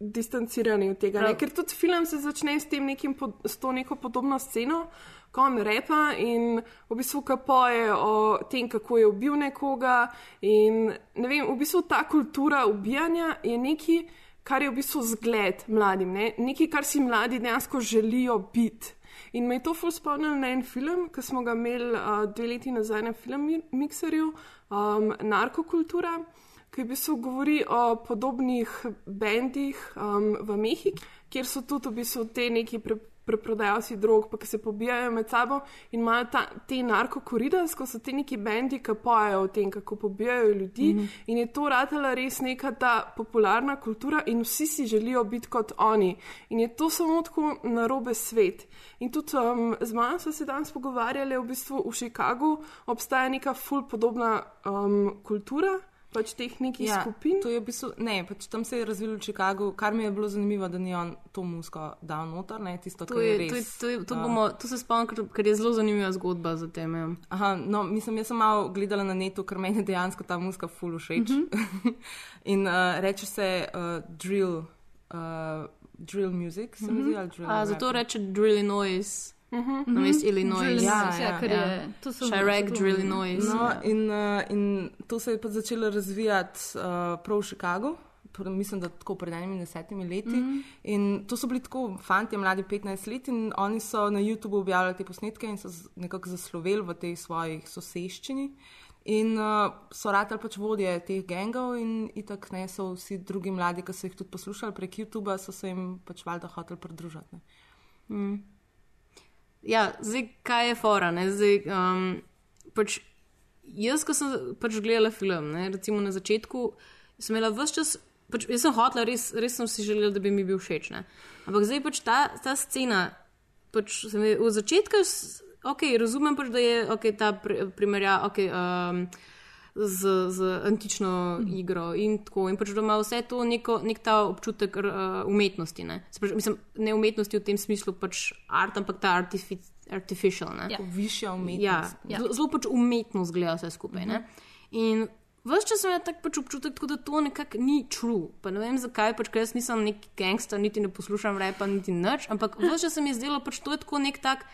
distancirani od tega. Ne? Ker tudi film se začne s, nekim, s to neko podobno sceno, ko on repa in v bistvu kapoje o tem, kako je ubil nekoga. In ne vem, v bistvu ta kultura ubijanja je nekaj, kar je v bistvu zgled mladim, ne? nekaj, kar si mladi dejansko želijo biti. In me je to ful spomnilo na en film, ki smo ga imeli uh, dve leti nazaj na filmikserju, um, Narkokultura, ki v bistvu govori o podobnih bendih um, v Mehiki, kjer so tudi v bistvu te neki pre, preprodajalci drog, pa ki se pobijajo med sabo in imajo ta, te narkokoridas, ko so ti neki bendi, ki pojejo o tem, kako pobijajo ljudi. Mm -hmm. In je to ratela res neka ta popularna kultura in vsi si želijo biti kot oni. In je to samo tako narobe svet. In tudi um, z mano smo se danes pogovarjali, v bistvu v Chicagu obstaja neka ful podobna um, kultura. Pač teh nekih ja, skupin. To je v bistvu, ne, pač tam se je razvilo v Chicagu, kar mi je bilo zanimivo, da ni on to musko dal noter, ne, tisto, To, kar je, je, res. to, je, to, je, to, a, bomo, to se spomnim, ker, ker je zelo zanimiva zgodba za tem. Ja. Aha, no, mislim, jaz sem malo gledala na netu, ker meni dejansko ta muska ful všeč. Mm -hmm. In uh, reče se uh, drill, uh, drill music, se mi zdi, ali drill. A, zato reče drill noise. Uh -huh. Na mestu Illinois. Ja, ja, ja, ker ja. je- to so- Chirac, so to- drill noise. No, in, uh, in to se je pa začelo razvijati uh, prav v Chicagu. Mislim, da tako pred enimi desetimi leti. Mm. -hmm. In to so bili tako fanti, mladi 15 let, in oni so na YouTubu objavljali te posnetke in so nekako zasloveli v tej svoji soseščini. In uh, so ratali pač vodje teh gengov, in itak ne so vsi drugi mladi, ki so jih tudi poslušali prek YouTuba, so se jim pač valjda hoteli pridružiti. ne. Mm. Ja, zdaj kaj je fora. Ne? Zdaj, um, pač, jaz, ko sem pač gledala film, ne? recimo na začetku, sem imela vse čas. Pač, jaz sem hotela, res, res sem si želela, da bi mi bil všeč. Ne? Ampak zdaj pač ta, ta scena, pač v začetku, s- ok, razumem pač, da je okay, ta pri- primerja. Okay, um, Z, z antično igro in tako. In pač, da ima vse to neko, nek ta občutek uh, umetnosti. Ne? Pravi, mislim, ne umetnosti v tem smislu, pač art, ampak ta artifi artificial. Ne? Ja. Višja Ja, umetnost. ja. Zelo, zelo pač umetnost gleda vse skupaj. Uh -huh. In vse čas sem imel tak pač občutek, tako, da to nekako ni true. Pa ne vem zakaj, pač, ker jaz nisem neki gangster, niti ne poslušam repa, niti nič, ampak vse čas se mi je zdelo, pač to je tako nek tak.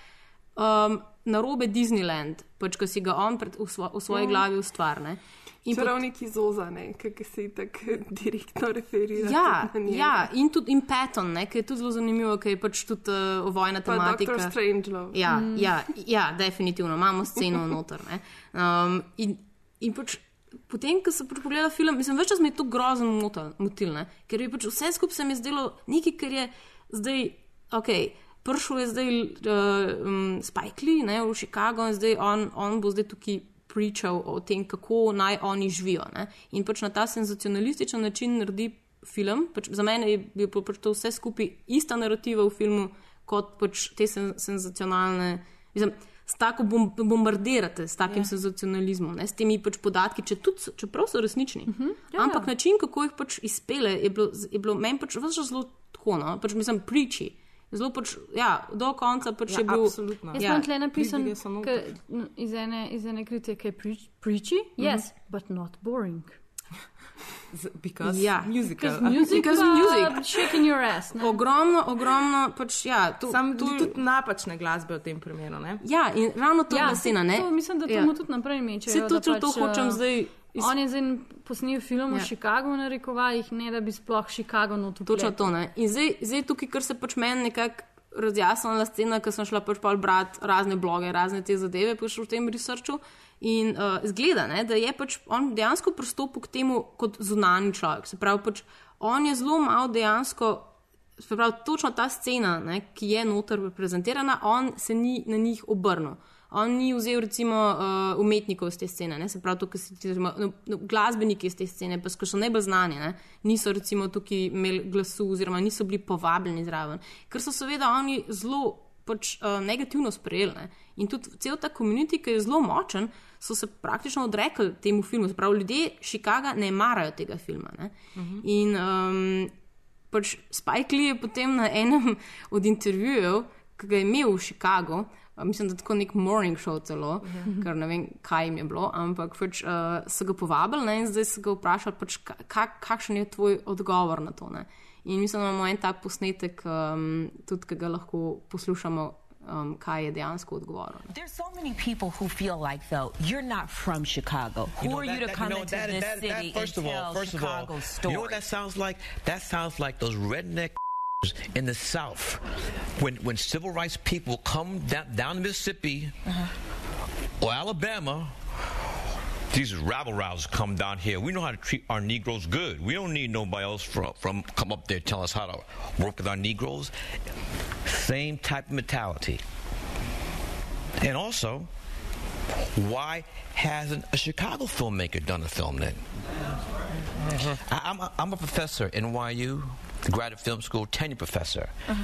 Um, narobe Disneyland, pač, ki si ga on pred, v, svo, v svoji Mhm. glavi ustvari. In pot- Čarovniki Zozane, ki se tako direktno referira. Ja, na ja, in tudi in Patton, ne, ki je tudi zelo zanimivo, ker je pač tudi uh, vojna Pa tematika. Dr. Strangelove. Ja, Mm. ja, ja, definitivno imamo sceno noter. ne. Um, in, in pač potem, ko sem pač pogledala film, mislim, več čas mi je to grozno motil, motil ne, ker je pač vse skupaj se mi zdelo nekaj, kar je zdaj, ok. Prišel je zdaj uh, um, Spike Lee ne, v Chicago in zdaj on, on bo zdaj tukaj pričal o tem, kako naj oni živijo. Ne. In pač na ta senzacionalističen način naredi film. Pač za mene je bilo pač to vse skupaj ista narativa v filmu kot pač te sen, senzacionalne. Mislim, S tako bom, bombardirate, s takim yeah. senzacionalizmom, ne, s temi pač podatki, če tudi, čeprav so resnični. Uh -huh. ja, Ampak ja. način, kako jih pač izpele, je bilo, je bilo meni pač zelo tako, no, pač mislim, priči. Zelo pač, ja, do konca pač Ja, je bil. absolutno. Jaz Ja. imam tle napisan n- iz ene, iz ene kritike, preach, preachy, yes, but not boring. Because Ja. musical. Because music, Because music. shaking your ass. Ne? Ogromno, ogromno, pač ja. To, Sam to, tudi napačne glasbe v tem primeru. Ne? ja, in ravno to je Ja, saj ne? to, mislim, da to ja. mu tudi naprej meče. Saj tudi to hočem zdaj iz- On je zdaj posnel film Ja. v Chicagu, na rekovajih, ne da bi sploh Chicago noto Točno to. Ne? In zdaj, zdaj tukaj, kar se pač meni nekako razjasnila scena, ker sem šla pač pol brati razne bloge, razne te zadeve, pač v tem researchu. In uh, zgleda, ne, da je pač on dejansko pristopil k temu kot zunani človek. Se pravi, pač on je zelo malo dejansko. Se pravi, točno ta scena, ne, ki je noter prezentirana, on se ni na njih obrnil. On ni vzel recimo uh, umetnikov iz te scene, ne? se pravi, tukaj si ti no, no, glasbeniki iz te scene, pa so najbolj znani, ne? niso recimo tukaj imeli glasu oziroma niso bili povabljeni zraven, ker so seveda oni zelo pač, uh, negativno sprejeli. Ne? In tudi cel ta komunit, ki je zelo močen, so se praktično odrekli temu filmu. Pravi, ljudje Chicaga ne marajo tega filma. Uh -huh. In um, pač Spike Lee je potem na enem od intervjujev, ki ga je imel v Chicagu. Mislim, da je tako nek morning show celo, uh -huh. ker ne vem, kaj jim je bilo, ampak pač, uh, so ga povabili ne, in zdaj so ga vprašali, pač, kak, kakšen je tvoj odgovor na to. Ne. In mislim, da imamo en tak posnetek, um, tudi ki ga lahko poslušamo, um, kaj je dejansko odgovoril. There's so many people who feel like, though, you're not from Chicago. Who You know, are that- you to that- come you know, into that- this that- that- city first and of all, tell first of all, Chicago's You know what that sounds like? That sounds like those redneck in the South. When when civil rights people come down, down to Mississippi or Alabama, these rabble rousers come down here. We know how to treat our Negroes good. We don't need nobody else from, from come up there tell us how to work with our Negroes. Same type of mentality. And also, why hasn't a Chicago filmmaker done a film then? Mm-hmm. I, I'm, a, I'm a professor at NYU, graduate film school, tenure professor. Mm-hmm.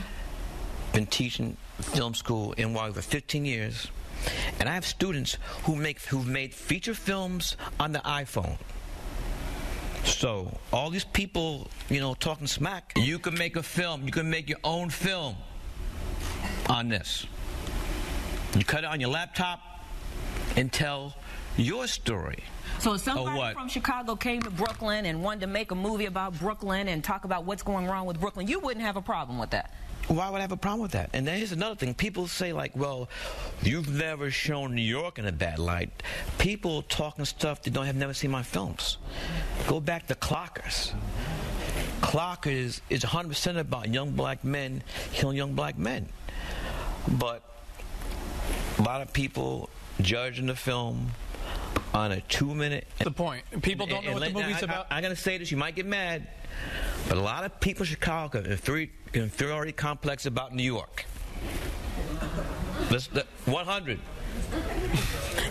Been teaching film school NYU for 15 years, and I have students who make who've made feature films on the iPhone. So all these people, you know, talking smack, you can make a film. You can make your own film on this. You cut it on your laptop and tell your story. So if somebody from Chicago came to Brooklyn and wanted to make a movie about Brooklyn and talk about what's going wrong with Brooklyn, you wouldn't have a problem with that. Why would I have a problem with that? And then here's another thing. People say, like, well, you've never shown New York in a bad light. People talking stuff they don't have never seen my films. Go back to Clockers. Clockers is 100% about young black men killing young black men. But a lot of people judging the film on a two minute. the point. People don't know what the movie's I, about. I, am going to say this, you might get mad, but a lot of people in Chicago inferiority complex about New York. Let's, the, 100.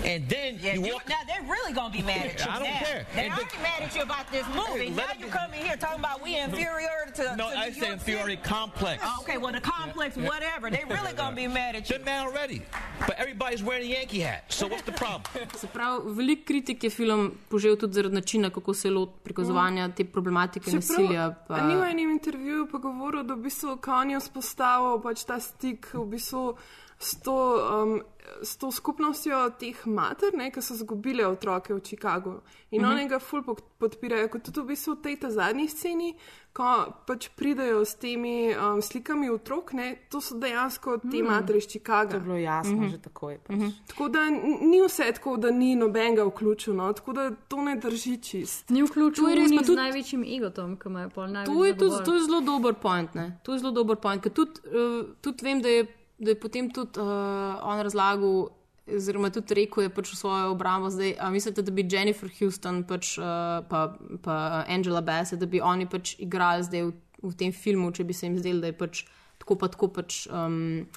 And then Yeah, you walk. now they're really gonna be mad at you. I don't now. care. They're And already mad at you about this movie. now you come in here talking about we inferior to. No, to I say inferiority City. complex. Oh, okay, well the complex, whatever. They really gonna be mad at you. They're mad already. But everybody's wearing a Yankee hat. So what's the problem? Se pravi, veliko kritik je film požel tudi zaradi načina, kako se loti prikazovanja te problematike nasilja. Pa... Ni v enem intervjuju pa govoril, da v bistvu Kanye vzpostavil pač ta stik v bistvu s to, um, s to skupnostjo teh mater, ne, ki so izgubile otroke v Chicagu. In Mhm. oni ga ful podpirajo, kot tudi v bistvu v tej ta zadnji sceni, ko pač pridejo s temi um, slikami otrok, ne, to so dejansko te Mhm. matere iz Chicaga. To je bilo jasno Mhm. že takoj. Pač. Tako da ni vse tako, da ni nobenega vključeno, tako da to ne drži čist. Ni vključen To je res, pa tudi... z največjim egotom, ki ima pol največ. To je, tudi, to je zelo dober point. Ne? To je zelo dober point. ker Tudi, uh, tudi vem, da je, da je potem tudi uh, on razlagal, oziroma tudi rekel je pač v svojo obrambo. Zdaj, mislite, da bi Jennifer Houston pač, uh, pa, pa Angela Bassett, da bi oni pač igrali zdaj v, v tem filmu, če bi se jim zdelo, da je pač tako pa tako pač. Um,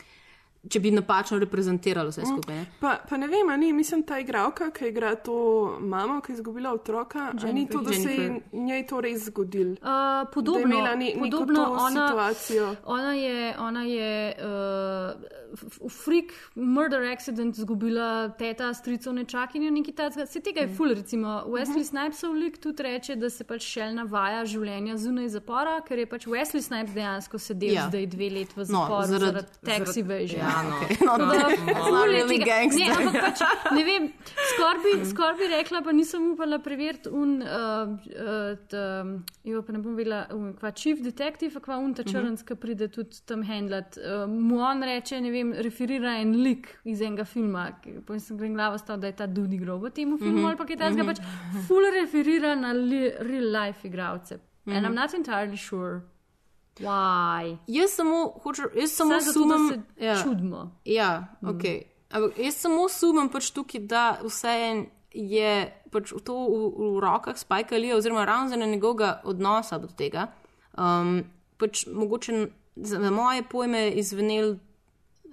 Če bi napačno reprezentirali vse skupaj. Ne? Pa, pa ne vem, a ni, mislim, ta igralka, ki igra to mamo, ki je izgubila otroka, a ni to, da se je Jennifer. njej to res zgodilo. Uh, podobno, ne- podobno ona, situacijo. Ona je, ona je uh, freak murder accident izgubila teta, stricov nečakinjo, nekaj takega. Se tega je Mm. ful, recimo Wesley Mhm. Snipesov lik tudi reče, da se pač šel navaja življenja zunaj zapora, ker je pač Wesley Snipes dejansko sedel Ja. zdaj dve let v No, zaporu zaradi- zaradi tax zaradi- evasion. Ja, no. Okay. No, no, it's not ful je really tega. gangster. Ne, ampak pač, ne vem, skoraj bi, skor bi rekla, pa nisem upala preveriti un, uh, uh, t, um, jo pa ne bom vedela, um, kva chief detective, kva un ta črnc, ki pride tudi tam handlat. Uh, mu on reče, ne vem, referira en lik iz enega filma, ki- sem grem glavo stav, da je ta Dudi grob v tem filmu, Mhm. ali pa kaj takega, Mhm. pač full referira na li, real life igralce. And I'm Mhm. not entirely sure. Why? Jaz samo, hočem, jaz samo zato, da sumim, se ja. čudimo. Ja, Mm. ok. Ampak jaz samo sumim pač tukaj, da vse je pač to v, v rokah Spajka Lija, oziroma ravno zaradi njegovega odnosa do tega. Um, pač mogoče za za moje pojme izvenel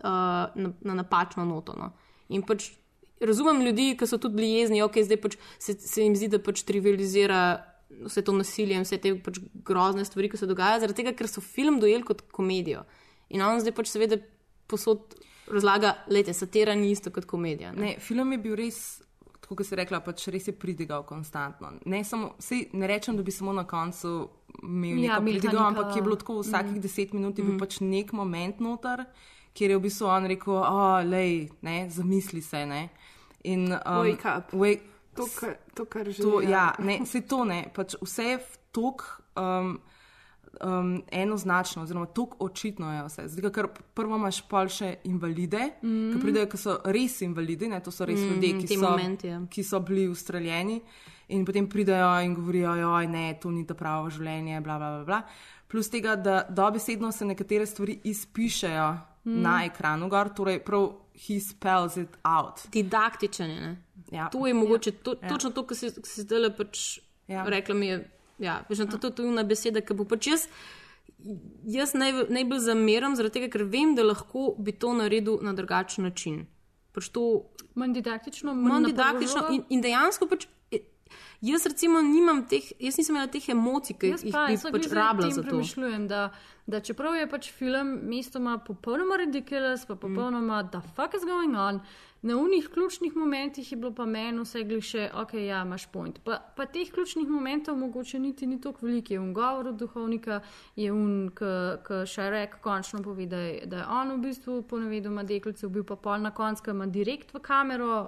uh, na, na napačno noto. No. In pač razumem ljudi, ki so tudi bili jezni, ok, zdaj pač se, se jim zdi, da pač trivializira vse to nasilje in vse te pač grozne stvari, ki se dogajajo, zaradi tega, ker so film dojeli kot komedijo. In on zdaj pač seveda posod razlaga, lete, satira ni isto kot komedija. Ne? Ne, film je bil res, tako kot si rekla, pač res je pridigal konstantno. Ne, samo, sej, ne rečem, da bi samo na koncu imel Ja, imeli pridigal, ampak je bilo tako vsakih Mm. deset minut je bil pač nek moment noter, kjer je v bistvu on rekel, oh, lej, ne, zamisli se, ne. In, um, Wake up. Wake, To, kar, to, kar že To, ja, ne, se to ne, pač vse je tako um, um, enoznačno, oziroma tako očitno je vse. Zdaj, ker prvo imaš pol še invalide, mm. Mhm. ki pridejo, ki so res invalidi, ne, to so res Mm, ljudje, ki so, momenti, ja. ki so bili ustreljeni in potem pridejo in govorijo, joj, ne, to ni to pravo življenje, bla, bla, bla, bla. Plus tega, da dobesedno se nekatere stvari izpišejo mm. Na ekranu, gor, torej prav he spells it out. Didaktičen je. Ne? Ja. To je mogoče to, Ja. točno to, kar si, kar si zdaj pač Ja. ja. rekla. Mi je, ja, veš, to, to, to je ena beseda, ki bo pač jaz. Jaz naj, najbolj zameram, zaradi tega, ker vem, da lahko bi to naredil na drugačen način. Pač to, Manj didaktično, manj na didaktično in, in dejansko pač. Jaz, recimo, nimam teh, jaz nisem imela teh emocij, ki Jaz jih pa, bi pač rabila za to. premišljujem, da, da čeprav je pač film mestoma popolnoma ridiculous, pa popolnoma mm. the fuck is going on, na unih ključnih momentih je bilo pa meni vse glih še, ok, ja, imaš point. Pa, pa teh ključnih momentov mogoče niti ni toliko veliko. Je un govor od duhovnika, je un, ki Šarek končno pove, da je, da je on v bistvu po navedoma deklice bil pa pol na koncu, ki ima direkt v kamero,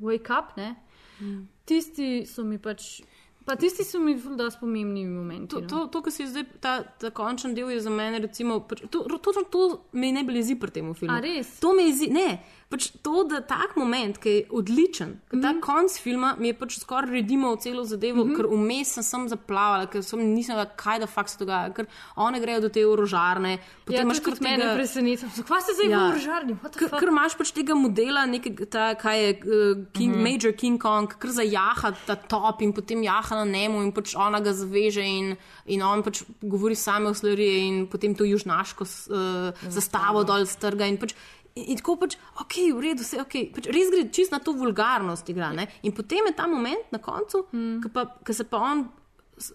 wake up, ne. Mm. Tisti so mi pač. Pa tisti so mi zelo pomembni momenti. To, no. to, to kar si zdaj, ta, ta končni del je za mene, recimo, pač, to, to, to me najbolj jezi pri tem filmu. A res? To me jezi, ne, pač to, da tak moment, ki je odličen, mm -hmm. ta konc filma mi je pač skoraj redimo celo zadevo, mm -hmm. ker vmes sem, sem zaplavala, ker sem nisem vedela, kaj da fakt se dogaja, ker one grejo do te orožarne, potem Ja, imaš kar tudi mene tega. preseneča. Kva ste zdaj v orožarni? Ker ker imaš pač tega modela, nekega, ta, kaj je uh, King, mm Mhm. -hmm. Major King Kong, kar zajaha ta top in potem jaha na nemu in pač ona ga zaveže in, in on pač govori same o slariji in potem to južnaško uh, zastavo dol strga in pač. In, in tako pač, ok, v redu, vse ok. Pač res gre čist na to vulgarnost igra. Ne? In potem je ta moment na koncu, mm. ki se pa on,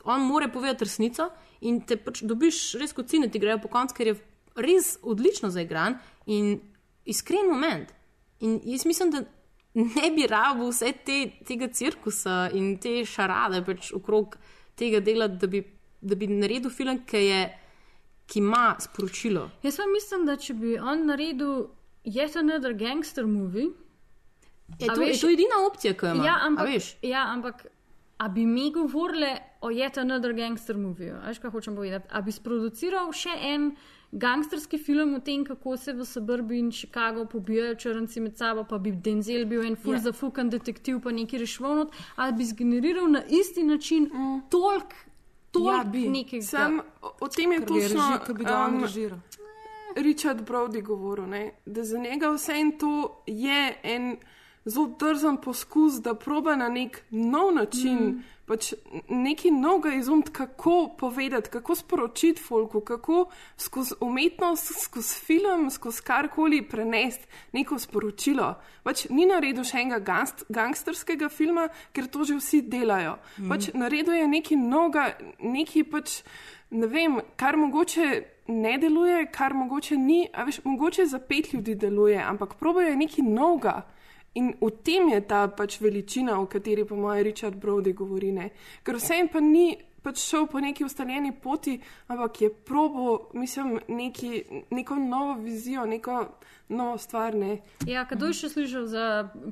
on more povedati resnico in te pač dobiš res kot cine, ti grejo po koncu, ker je res odlično zaigran in iskren moment. In jaz mislim, da ne bi rabil vse te, tega cirkusa in te šarade pač okrog tega dela, da bi, da bi naredil film, ki, je, ki ima sporočilo. Jaz pa mislim, da če bi on naredil Yet Another Gangster Movie. Je to, je to edina opcija, ki jo ima. Ja, a ampak, veš? ja, ampak a bi mi govorili o Yet Another Gangster Movie? Veš, kaj hočem povedati? A bi sproduciral še en gangsterski film o tem, kako se v suburbi in Chicago pobijajo črnci med sabo, pa bi Denzel bil en full Ja. yeah. zafukan detektiv, pa neki rešvonot, ali bi zgeneriral na isti način mm. toliko Ja, nekega. Sam, o, tem je točno. ker bi ga um, režiral. Richard Brody govoril, ne, da za njega vse in to je en zelo drzen poskus, da proba na nek nov način. Mm. Pač nekaj novega izumiti, kako povedati, kako sporočiti folku, kako skozi umetnost, skozi film, skozi karkoli prenesti neko sporočilo. Pač ni naredil še enega gangst, gangsterskega filma, ker to že vsi delajo. Mm. Pač naredil je nekaj novega, nekaj pač, ne vem, kar mogoče ne deluje, kar mogoče ni, a veš, mogoče za pet ljudi deluje, ampak probajo nekaj novega. In v tem je ta pač veličina, o kateri pa moj Richard Brody govori. Ne? Ker vsem pa ni pač šel po neki ustaljeni poti, ampak je probo, mislim, neki, neko novo vizijo, neko novo stvar. Ne? Ja, kdo je še slišal za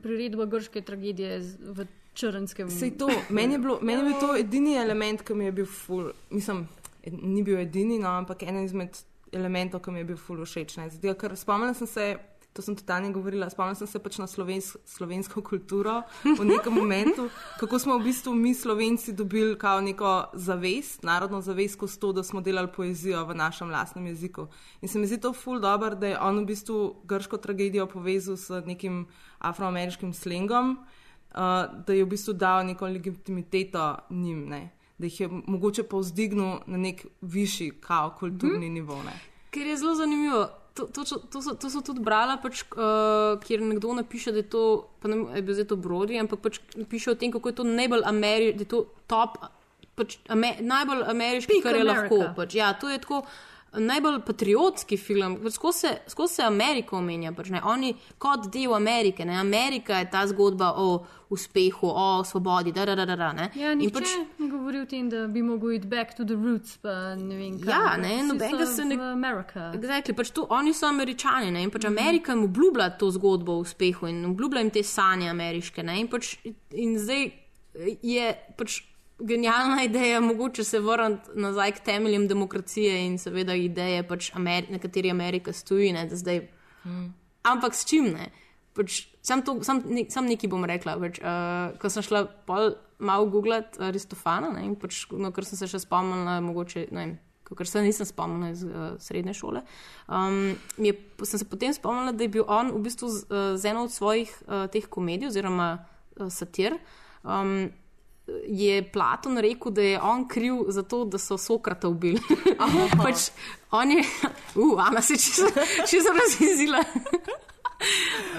priredbo grške tragedije v črnskem? Sej to, meni je, bilo, meni je bil to edini element, ki mi je bil ful, mislim, ni bil edini, no, ampak eden izmed elementov, ki mi je bil ful všeč. ne. Zato, ker spomnila sem se, to sem totalno govorila, spomnila sem se pač na slovensk, slovensko kulturo v nekem momentu, kako smo v bistvu mi slovenci dobili kao neko zavest, narodno zavest, skozi to, da smo delali poezijo v našem lastnem jeziku. In se mi zdi to ful dobro, da je on v bistvu grško tragedijo povezal s nekim afroameriškim slengom, uh, da je v bistvu dal neko legitimiteto njim, ne? da jih je mogoče povzdignil na nek višji, kao kulturni mm -hmm. nivo. Ne? Ker je zelo zanimivo. To, to, to, so, to so tudi brala, pač, uh, kjer nekdo napiše, da je to, pa ne je bil zdaj to Brody, ampak pač piše o tem, kako je to najbolj ameriški, da je to top, pač, ame, najbolj ameriški, Peak kar je America. lahko. Pač, ja, to je tako. Najbolj patriotski film, skozi se, Ameriko omenja, pač, ne, oni kot del Amerike. Ne, Amerika je ta zgodba o uspehu, o svobodi. Da, da, da, da, ne. Ja, nihče pač... ne govori o tem, da bi mogel iti back to the roots, pa ne vem kaj. Ja, ne, nobenega se ne- Amerika. Exactly, pač to, oni so američani ne, in pač Mhm. Amerika jim obljublja to zgodbo o uspehu in obljublja jim te sanje ameriške. Ne, in, pač, in zdaj je pač genialna ideja, mogoče se vrniti nazaj k temeljem demokracije in seveda ideje, pač Ameri na kateri Amerika stoji. Ne, da zdaj, Mm. Ampak s čim ne? Pač, sam, to, sam, ne, sam nekaj bom rekla. Pač, uh, ko sem šla pol malo googlati Aristofana, ne, in pač, no, ker sem se še spomnila, mogoče, ne vem, ker se nisem spomnila iz uh, srednje šole. Um, je, sem se potem spomnila, da je bil on v bistvu z, uh, z eno od svojih uh, teh komedij oziroma uh, satir. Um, Je Platon rekel, da je on kriv za to, da so Sokrata ubili. pač on je, uh, Ana se čisto čisto razjezila.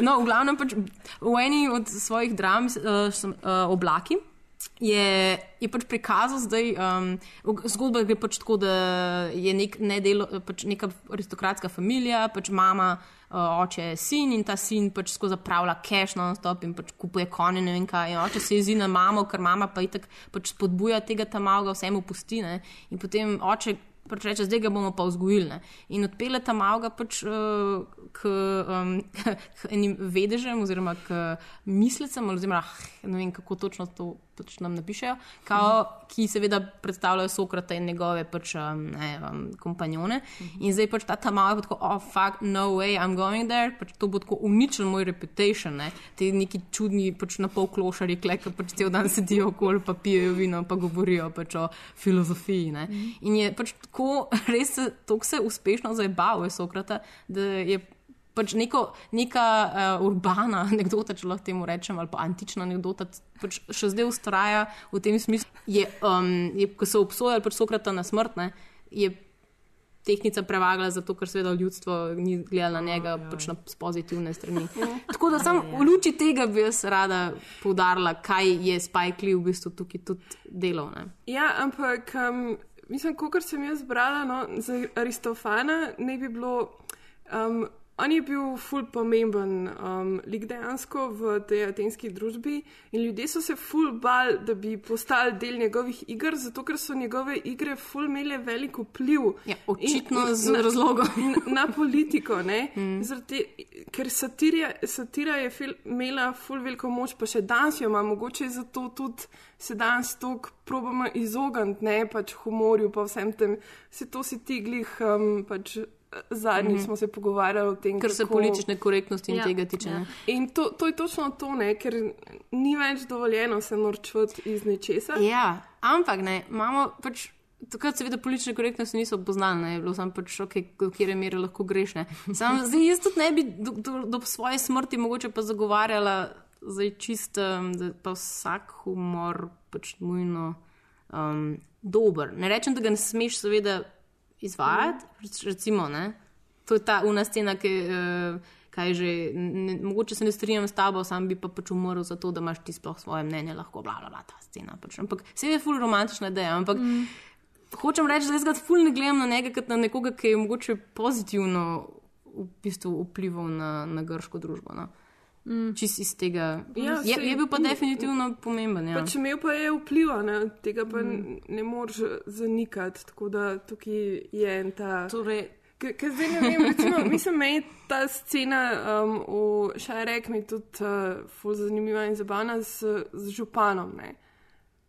No, v glavnem, pač v eni od svojih dram, uh, sem, uh, Oblaki, je, je pač prikazal zdaj, um, zgodba gre pač tako, da je nek, nedelo, pač neka aristokratska družina, pač mama, uh, oče, sin in ta sin pač skozi zapravlja cash non-stop in pač kupuje konje, ne vem kaj. In oče se jezi na mamo, ker mama pa itak pač spodbuja tega tam malga, vsemu pusti. Ne? In potem oče pač reče, zdaj ga bomo pa vzgojili. ne. In odpele ta malga pač uh, k, um, k enim vedežem oziroma k mislecem, oziroma ah, ne vem kako točno to pač nam napišejo, kao, ki seveda predstavljajo Sokrata in njegove pač, um, ne, um, kompanjone. In zdaj pač ta ta malga tako, oh, fuck, no way, I'm going there, pač to bo tako uničil moj reputation, ne. te neki čudni pač na pol klošari, ki pač cel dan sedijo okoli, pa pijejo vino, pa govorijo pač o filozofiji. Ne. In je pač tako, res se, tako se uspešno zabavil je Sokrata, da je pač neko, neka uh, urbana anekdota, če lahko temu rečem, ali pa antična anekdota, pač še zdaj ustraja v tem smislu. Je, um, je, ko so obsojali pač Sokrata na smrt, ne, je tehnica prevagala zato, ker seveda ljudstvo ni gledalo na njega pač na, pozitivne strani. Tako da sam v luči tega bi jaz rada poudarila, kaj je Spike Lee v bistvu tukaj tudi delal. Ne. Ja, ampak um, mislim, kot sem jaz brala no, za Aristofana, ne bi bilo. Um, on je bil ful pomemben um, lik dejansko v tej atenski družbi in ljudje so se ful bal, da bi postali del njegovih iger, zato ker so njegove igre ful imele velik vpliv. Ja, očitno In- z na- razlogom. na, na politiko, mm. Zaradi, ker satirja, satira je fil, imela ful veliko moč, pa še danes jo ima, mogoče zato tudi se danes toliko probamo izogniti, ne pač humorju, pa vsem tem. Se to si ti glih, um, pač zadnji mm. -hmm. smo se pogovarjali o tem, Kar se politične korektnosti in Ja, tega tiče. ja. In to, to je točno to, ne, ker ni več dovoljeno se norčvati iz nečesa. Ja, ampak ne, imamo pač. Takrat seveda politične korektnosti niso poznane, ne, je bilo samo pač, okay, v kjer mere lahko greš. ne. Sam, zdaj, jaz tudi ne bi do, do, do svoje smrti mogoče pa zagovarjala, zdaj čist, um, da pa vsak humor pač nujno um, dober. Ne rečem, da ga ne smeš seveda izvajati, mm. recimo, ne. To je ta una scena, ki. Uh, Kaj že, ne, mogoče se ne strinjam s tabo, sam bi pa pač umrl za to, da imaš ti sploh svoje mnenje, lahko bla bla bla ta scena. Pač. Ampak se je ful romantična ideja. Ampak mm. hočem reči, da jaz ful ne gledam na njega kot na nekoga, ki je mogoče pozitivno v bistvu vplival na, na grško družbo. No. Mm. Čist iz tega. Ja, je, je bil pa definitivno pomemben. Ja. Pač imel pa je vpliv, ne, tega pa mm. ne moreš zanikati. Tako da tukaj je en ta. Torej, Ker zdaj ne vem, recimo, mislim, meni ta scena um, v Šajrek mi je tudi uh, ful zanimiva in zabavna z, z županom. Ne.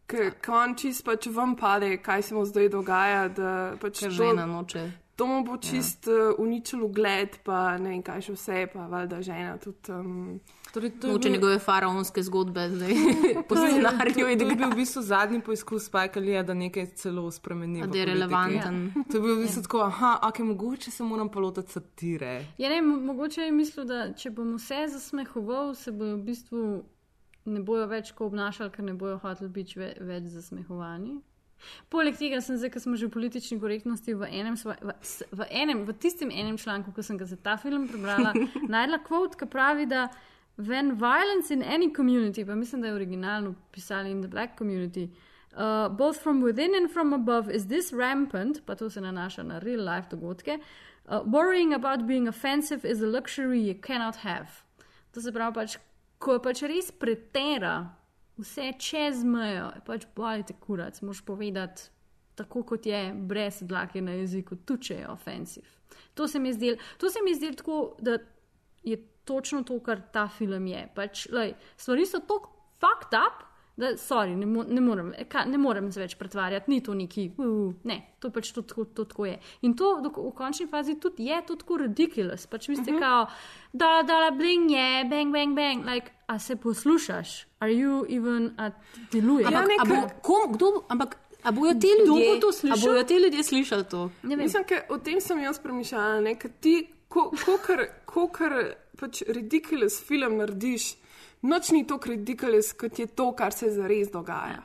Ker on čist pač vam pade, kaj se mu zdaj dogaja. Da, pač Ker žena noče. To mu bo čist ja. uh, uničil ugled, pa ne vem kaj še vse, pa valjda žena tudi. Um, Torej, to je Mogoče bil- njegove faraonske zgodbe zdaj po To je- scenariju. To, to je igra. bil v bistvu zadnji poizkus Spike Lee, da nekaj celo spremeni. Da je relevanten. To je bil v bistvu tako, aha, ok, mogoče se moram pa lotiti satire. Ja, ne, mo- mogoče je mislil, da če bom vse zasmehoval, se bojo v bistvu ne bojo več tako obnašali, ker ne bojo hoteli biti ve, več zasmehovani. Poleg tega sem zdaj, ko smo že v politični korektnosti, v enem, svoj, v, v, enem, v tistem enem članku, ko sem ga za ta film prebrala, najdla kvot, ki pravi, da when violence in any community, pa mislim, da je originalno pisali in the black community, uh, both from within and from above, is this rampant, pa to se nanaša na real life dogodke, uh, worrying about being offensive is a luxury you cannot have. To se pravi, pač, ko pač res pretera vse čez mejo, je pač bojite kurac, moš povedati tako, kot je, brez dlake na jeziku, tudi če je ofensiv. To se mi zdi, to se mi zdi tako, da je točno to, kar ta film je. Pač, lej, stvari so tako fucked up. Da, sorry, ne, mo ne, morem, ka, ne morem se več pretvarjati, ni to neki, uh, ne, to pač to, to, to tako je. In to do, v končni fazi tudi je, to tako ridiculous. Pač vi ste uh -huh. kao, da, da, bling je, bang, bang, bang, like, a se poslušaš, are you even, a deluje. Ampak, a bo, kom, kdo, ampak, a bojo ti ljudje, bo to a slišal? bojo ti ljudje slišali to? Mislim, ker o tem sem jaz premišljala, ne, ker ti, ko, ko kar pač ridiculous film narediš, noč ni tako ridiculous, kot je to, kar se zares dogaja.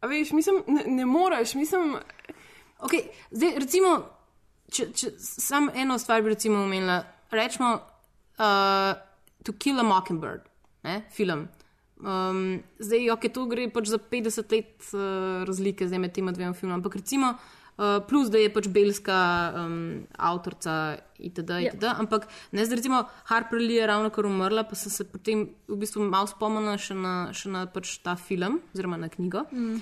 A veš, mislim, ne, ne moreš, mislim. Okay, zdaj, recimo, če, če samo eno stvar bi recimo omenila, rečemo uh, To Kill a Mockingbird, ne, film. Um, zdaj, ok, to gre pač za 50 let uh, razlike med tema dvema filmoma, ampak recimo, uh, plus da je pač belska um, avtorica itd. Ja. itd. Ampak ne zdaj, recimo, Harper Lee je ravno kar umrla, pa sem se potem v bistvu malo spomnila še na, še na pač ta film, oziroma na knjigo. Mm.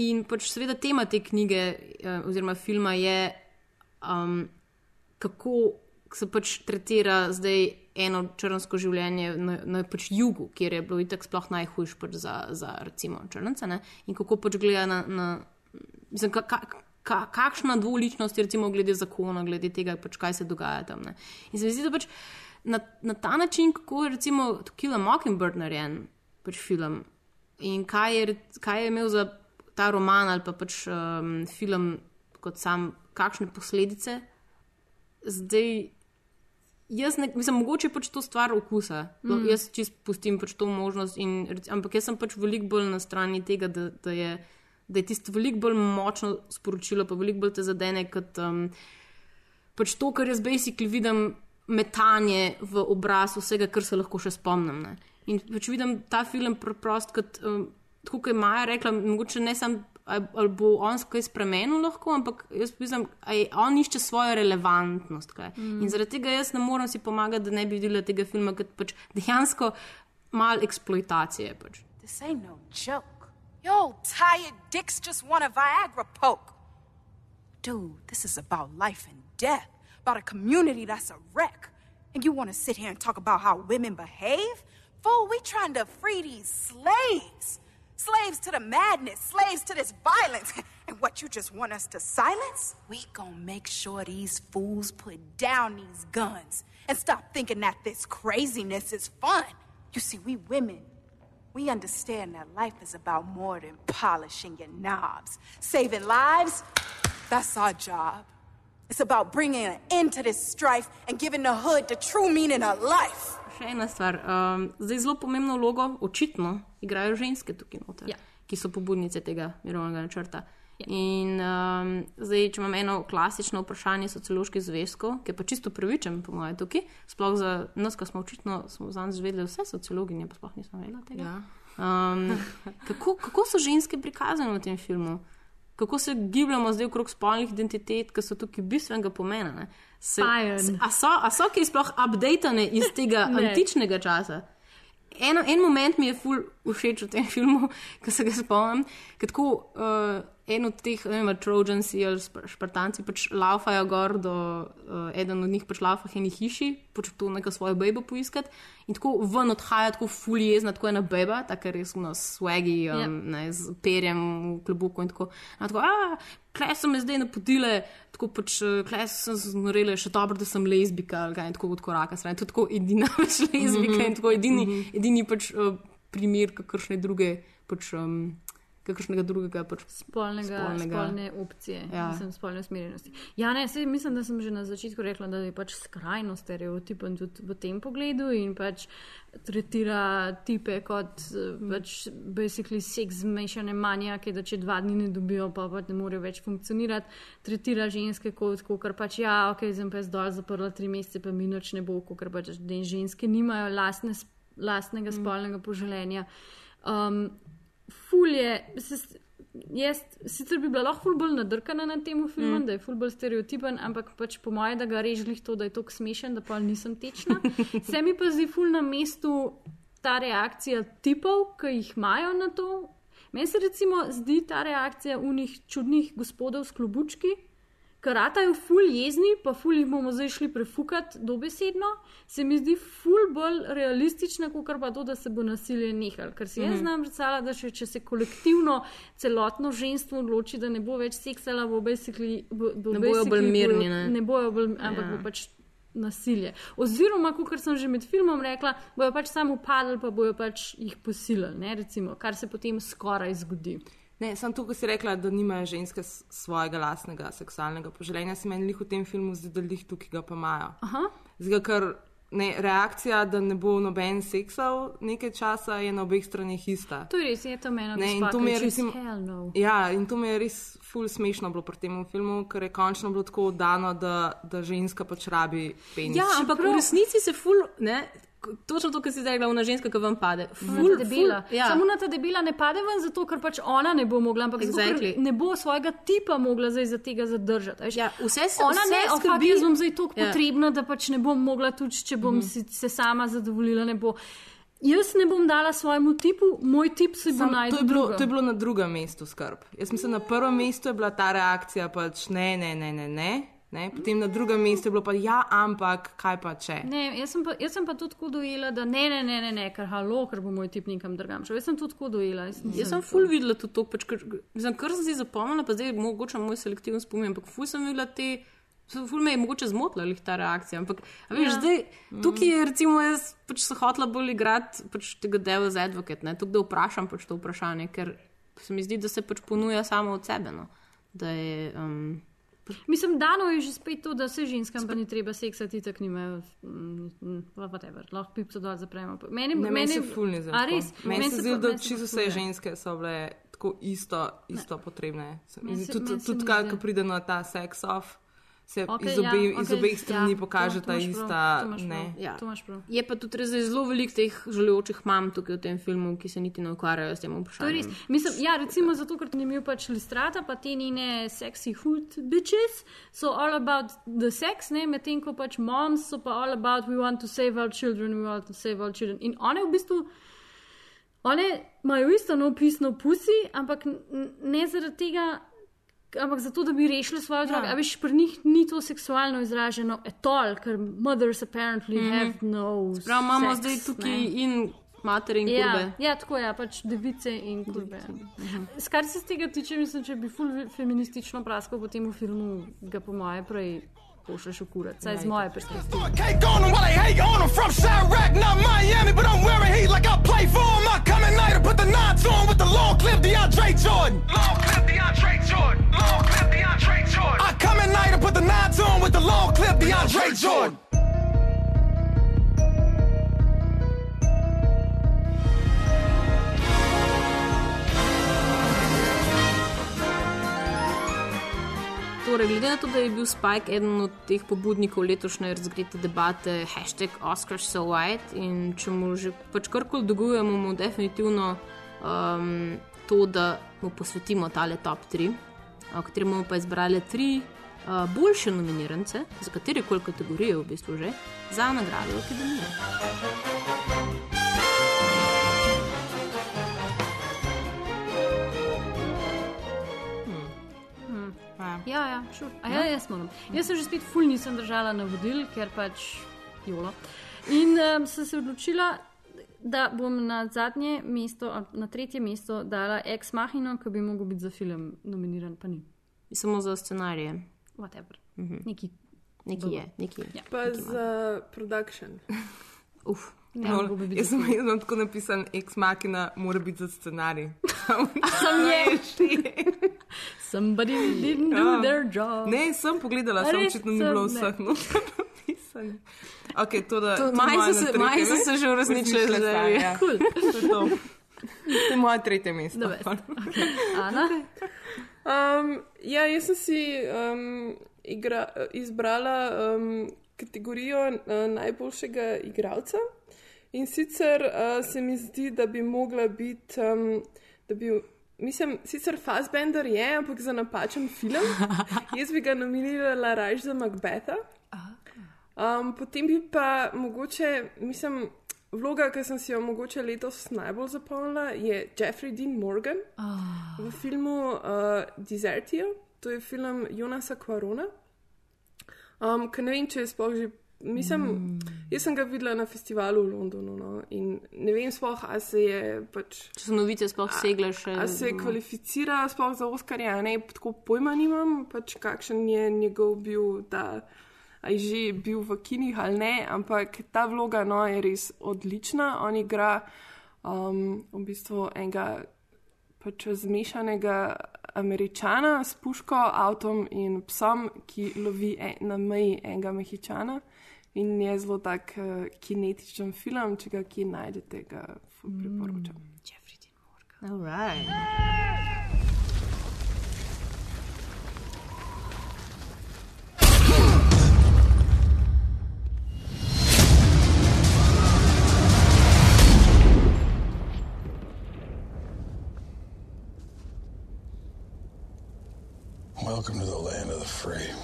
In pač seveda tema te knjige eh, oziroma filma je, um, kako se pač tretira zdaj eno črnsko življenje na, na pač jugu, kjer je bilo itak sploh najhujš pač za, za recimo črnce ne? in kako pač gleda na, na mislim, ka, ka, ka, kakšna dvoličnost je recimo glede zakona, glede tega, pač kaj se dogaja tam. Ne? In se mi zdi, da pač na, na ta način, kako je recimo To Kill a Mockingbird narejen pač film in kaj je, kaj je imel za ta roman ali pa pač um, film kot sam, kakšne posledice. Zdaj, jaz ne, mislim, mogoče je pač to stvar okusa. Mm. Mm. Jaz čist pustim pač to možnost, in, ampak jaz sem pač veliko bolj na strani tega, da, da je. Da je tisto veliko bolj močno sporočilo, pa veliko bolj te zadene kot um, pač to, kar jaz basically vidim, metanje v obraz vsega, kar se lahko še spomnim. Ne. In pač vidim ta film preprost kot, um, tako kot je Maja rekla, mogoče ne ali ali bo on kaj spremenil lahko, ampak jaz mislim, da on išče svojo relevantnost. Kaj. Mm. In zaradi tega jaz ne morem si pomagati, da ne bi videla tega filma kot pač dejansko mal eksploitacije. Pač. This ain't no joke. Yo, tired dicks just want a Viagra poke. Dude, this is about life and death, about a community that's a wreck. And you want to sit here and talk about how women behave? Fool, we trying to free these slaves. Slaves to the madness, slaves to this violence. And what you just want us to silence? We gonna make sure these fools put down these guns and stop thinking that this craziness is fun. You see, we women, we understand that life is about more than polishing your knobs. Saving lives, that's our job. It's about bringing an end to this strife and giving the hood the true meaning of life. Še ena stvar. Um, zdaj zelo pomembno vlogo, očitno, igrajo ženske tukaj noter, Ja. ki so pobudnice tega mirovnega načrta. In um, zdaj, če imam eno klasično vprašanje socioloških zvezkov, ki je pa čisto pravičen, po mojem, tukaj, sploh za nas, ki smo očitno zanj zvedeli vse sociologinje, pa sploh nismo vedeli tega. Ja. Um, kako, kako so ženske prikazane v tem filmu? Kako se gibljamo zdaj okrog spolnih identitet, ki so tukaj bistvenega pomena? ne? Se, se, a, so, a so ki sploh updatane iz tega Ne. antičnega časa? Eno, en moment mi je ful všeč v tem filmu, ki se ga spomnim, ker tako uh, en od teh, ne vem, Trojansi ali Špartanci pač laufajo gor do, uh, eden od njih pač laufa eni hiši, pač to neko svojo bejbo poiskati in tako ven odhaja tako ful jezna, tako ena beba, tako res na swagi, um, Ja. ne, z perjem v klobuku in tako. A tako, a, kle so me zdaj napotile, tako pač, eh, kle sem znorela, še dobro, da sem lezbika, ali kaj, in tako od koraka stran. To je tako edina pač lezbika Mhm. in tako edini, Mhm. edini pač uh, primer, kakršne druge pač. Um, kakršnega drugega. Pač spolnega, spolnega. spolne opcije, Ja. mislim, spolne usmerjenosti. Ja, ne, sej, mislim, da sem že na začetku rekla, da je pač skrajno stereotipen tudi v tem pogledu in pač tretira tipe kot eh, pač basically seks zmešane manjake, da če dva dni ne dobijo, pa pač ne morejo več funkcionirati. Tretira ženske kot, ker pač ja, ok, sem pa jaz dol zaprla tri mesece, pa mi noč ne bo, ker pač ženske nimajo lastne, lastnega spolnega poželenja. Um, ful je, se, jaz sicer bi bila lahko bolj nadrkana na tem filmu, Mm. da je bolj stereotipen, ampak pač po mojem, da ga režlih to, da je tako smešen, da pa nisem tečna. Se mi pa zdi ful na mestu ta reakcija tipov, ki jih imajo na to. Meni se recimo zdi ta reakcija unih čudnih gospodov s klobučki. Karatajo ful jezni, pa ful jih bomo zdaj šli prefukati dobesedno, se mi zdi ful bolj realistična, kot pa to, da se bo nasilje nehalo. Ker si jaz Mhm. znam predstavljati, da še, če se kolektivno celotno ženstvo odloči, da ne bo več seksala, bo basically, bo, bo Ne bojo bolj mirni, bojo- ne. ne bojo bolj, ampak Ja. bo pač nasilje. Oziroma, kot sem že med filmom rekla, bojo pač samo upadli, pa bojo pač jih posilili, ne, recimo, kar se potem skoraj zgodi. Ne, samo to, ko si rekla, da nimajo ženske svojega lastnega seksualnega poželjenja, se meni v tem filmu zdi, da jih tukaj ga pa imajo. Aha. Zdaj, ker ne, reakcija, da ne bo noben seksal nekaj časa, je na obeh stranih ista. To je res, je to meni Ne, in to mi je recimo, hell no. ja, in to mi je res ful smešno bilo pri tem filmu, ker je končno bilo tako oddano, da, da ženska pač rabi penis. Ja, ampak v resnici se ful, ne, točno to, kar si zdaj rekla, ona ženska, ki vam pade. Ful, Ful, debela. ful, ja. Samo na ta debela ne pade ven, zato ker pač ona ne bo mogla, ampak exactly. Zato, ne bo svojega tipa mogla zdaj za tega zadržati. a veš. Ja, vse se ona vse ne, oh, skrbi- jaz bom zdaj toliko Ja. ja. potrebna, da pač ne bom mogla tudi, če bom mm -hmm. se sama zadovoljila. Ne bo. Jaz ne bom dala svojemu tipu, moj tip se bo Sam, to, najdel. je bilo, to je bilo na drugem mestu skrb. Jaz mislim, na prvem mestu je bila ta reakcija pač ne, ne, ne, ne. ne. Ne, potem na drugem mestu je bilo pa ja, ampak kaj pa če. Ne, jaz, sem pa, jaz sem pa tudi tako dojela, da ne, ne, ne, ne, ne ker halo, ker bo moj tip nekam drugam šel. Jaz sem tudi tako dojela. Jaz, Jaz sem ful videla tudi to, pač, kar, mislim, kar sem si zapomnila, pa zdaj mogoče moj selektiven spomin, ampak ful sem videla te. Ful me je mogoče zmotila lih ta reakcija. Ampak, a veš, Ja. zdaj, tukaj je recimo jaz pač se hotela bolj igrati pač tega Devil's Advocate, ne, tukaj da vprašam pač to vprašanje, ker se mi zdi, da se pač ponuja samo od sebe. No. Da je, um, Mislim, dano je že spet to, da se ženskam pa ni treba seksati, tako nimajo, mm, mm, whatever, lahko pipco dol zapremo. Meni, Ne, meni se fulni zdi. A res? Meni se zdi, da meni čisto vse ful, ženske so bile tako isto, isto potrebne. Meni se- Tudi, meni tudi mi kaj, ko pride na ta sex off, se Okej, iz, obe, ja, iz okej, obeh strani ja, pokaže to- to ta imaš prav, ista. to imaš prav. ne. Ja. To imaš prav. Je pa tudi res zelo veliko teh žalujočih mam tukaj v tem filmu, ki se niti ne ukvarjajo s tem vprašanjem. res. Mislim, ja, recimo zato, ker ni imel pač listrata, pa te njene sexy hood bitches so all about the sex, ne, medtem ko pač moms so pa all about we want to save our children, we want to save our children. In one v bistvu, one imajo isto no pisno pusi, ampak ne zaradi tega, ampak zato, da bi rešili svoje otroke. Ja. A veš, pri njih ni to seksualno izraženo at all, ker mothers apparently mm Mhm. -hmm. have no Prav imamo zdaj tukaj ne. in matere in Ja, kurbe. ja, tako je, pač device in kurbe. Skar se z tega tiče, mislim, če bi ful feministično praskal po tem filmu, ga po moje prej pošleš v kurat, saj z moje perspektive. Miami, but I'm wearing heat like I play for them. I come at night and put the knots on with the long clip DeAndre Jordan. Long clip Jordan. Long clip DeAndre Jordan. I come at night and put the knots on with the long clip DeAndre Jordan. Torej, glede na to, da je bil Spike eden od teh pobudnikov letošnje razgrete debate, hashtag Oscars so white in če mu že pač karkoli dolgujemo, mu definitivno um, to, da mu posvetimo tale top 3, o katerem bomo pa izbrali tri uh, boljše nominirance, za katere koli kategorije v bistvu že, za nagrado Akademije. Ja, ja, sure. A ja, jaz moram. Jaz sem že spet ful nisem držala navodil, ker pač jolo. In um, sem se odločila, da bom na zadnje mesto, na tretje mesto dala Ex Machino, ki bi mogel biti za film nominiran, pa ni. Samo za scenarije. Whatever. Mhm. Neki. Neki je, neki je. Ja. Pa za production. Uf. Ne, No, bil jaz sem jaz tako napisan, ex machina mora biti za scenarij. Sam je. Somebody didn't do Ja. their job. Ne, sem pogledala, sem očitno ni bilo vseh noter napisanih. Okay, to, da, To- je maj so se- maj so se že uresničile zdaj, se, ja. ja. Cool. To je to. To je moje tretje mesto. Best. Ana? Um, ja, jaz sem si um, igra, izbrala um, kategorijo uh, najboljšega igralca. In sicer uh, se mi zdi, da bi mogla biti, um, da bi, mislim, sicer Fassbender je, ampak za napačen film. Jaz bi ga nominirala raje za Macbetha. Um, potem bi pa mogoče, mislim, vloga, ki sem si jo mogoče letos najbolj zapomnila, je Jeffrey Dean Morgan v filmu uh, Desertio, to je film Jonasa Quarona. Um, ki ne vem, če je sploh že. Mislim, mm. Jaz sem ga videla na festivalu v Londonu no, in ne vem, sploh, ali se je pač. Če so novice sploh segle še. Ali se kvalificira sploh za Oscarja, ne tako pojma nimam, pač kakšen je njegov bil, da je že bil v kinih ali ne, ampak ta vloga no, je res odlična. On igra um, v bistvu enega pač zmešanega američana s puško, avtom in psom, ki lovi en, na meji enega mehičana. In je zelo tak uh, kinetičen film, če ga kje najdete, ga priporočam. Mm. Alright. Welcome to the land of the free.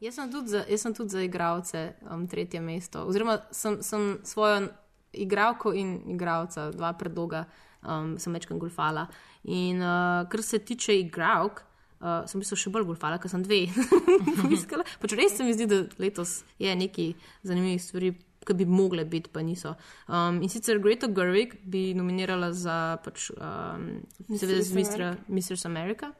Jaz sem tudi za, sem tudi za igralce um, tretje mesto. Oziroma, sem, sem svojo igralko in igralca, dva predloga, um, sem večkrat golfala. In uh, kar se tiče igralk, uh, sem bil še bolj golfala, ker sem dve. poiskala. pač res se mi zdi, da letos je nekaj zanimivih stvari. Ki bi mogle biti, pa niso. Um, in sicer Greta Gerwig bi nominirala za, pač, um, seveda, z Mistress Mr. Mistress America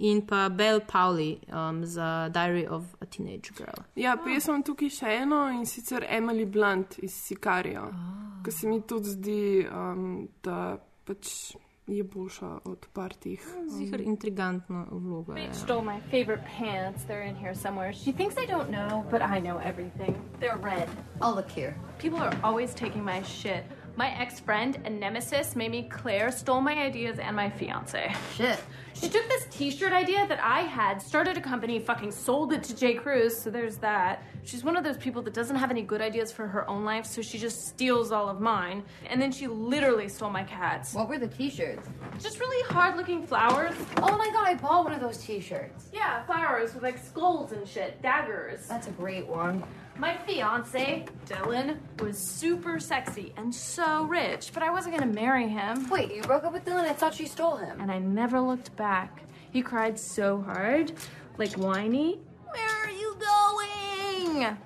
in pa Belle Powley um, za Diary of a Teenage Girl. Ja, pa jaz imam tukaj še eno in sicer Emily Blunt iz Sikarija, oh. ki se mi tudi zdi, um, da pač je boljša od partih. Zihar intrigantna vloga. Bitch Je. stole my favorite pants. They're in here somewhere. She thinks I don't know, but I know everything. They're red. Oh, look here. People are always taking my shit. My ex friend and nemesis, Mamie Claire, stole my ideas and my fiance. Shit. She took this t shirt idea that I had, started a company, fucking sold it to Jay Cruz, so there's that. She's one of those people that doesn't have any good ideas for her own life, so she just steals all of mine. And then she literally stole my cats. What were the t-shirts? Just really hard looking flowers. Oh my god, I bought one of those t-shirts. Yeah, flowers with like skulls and shit, daggers. That's a great one. My fiance, Dylan, was super sexy and so rich, but I wasn't gonna marry him. Wait, you broke up with Dylan? I thought she stole him. And I never looked back. He cried so hard, like whiny. Where are you going?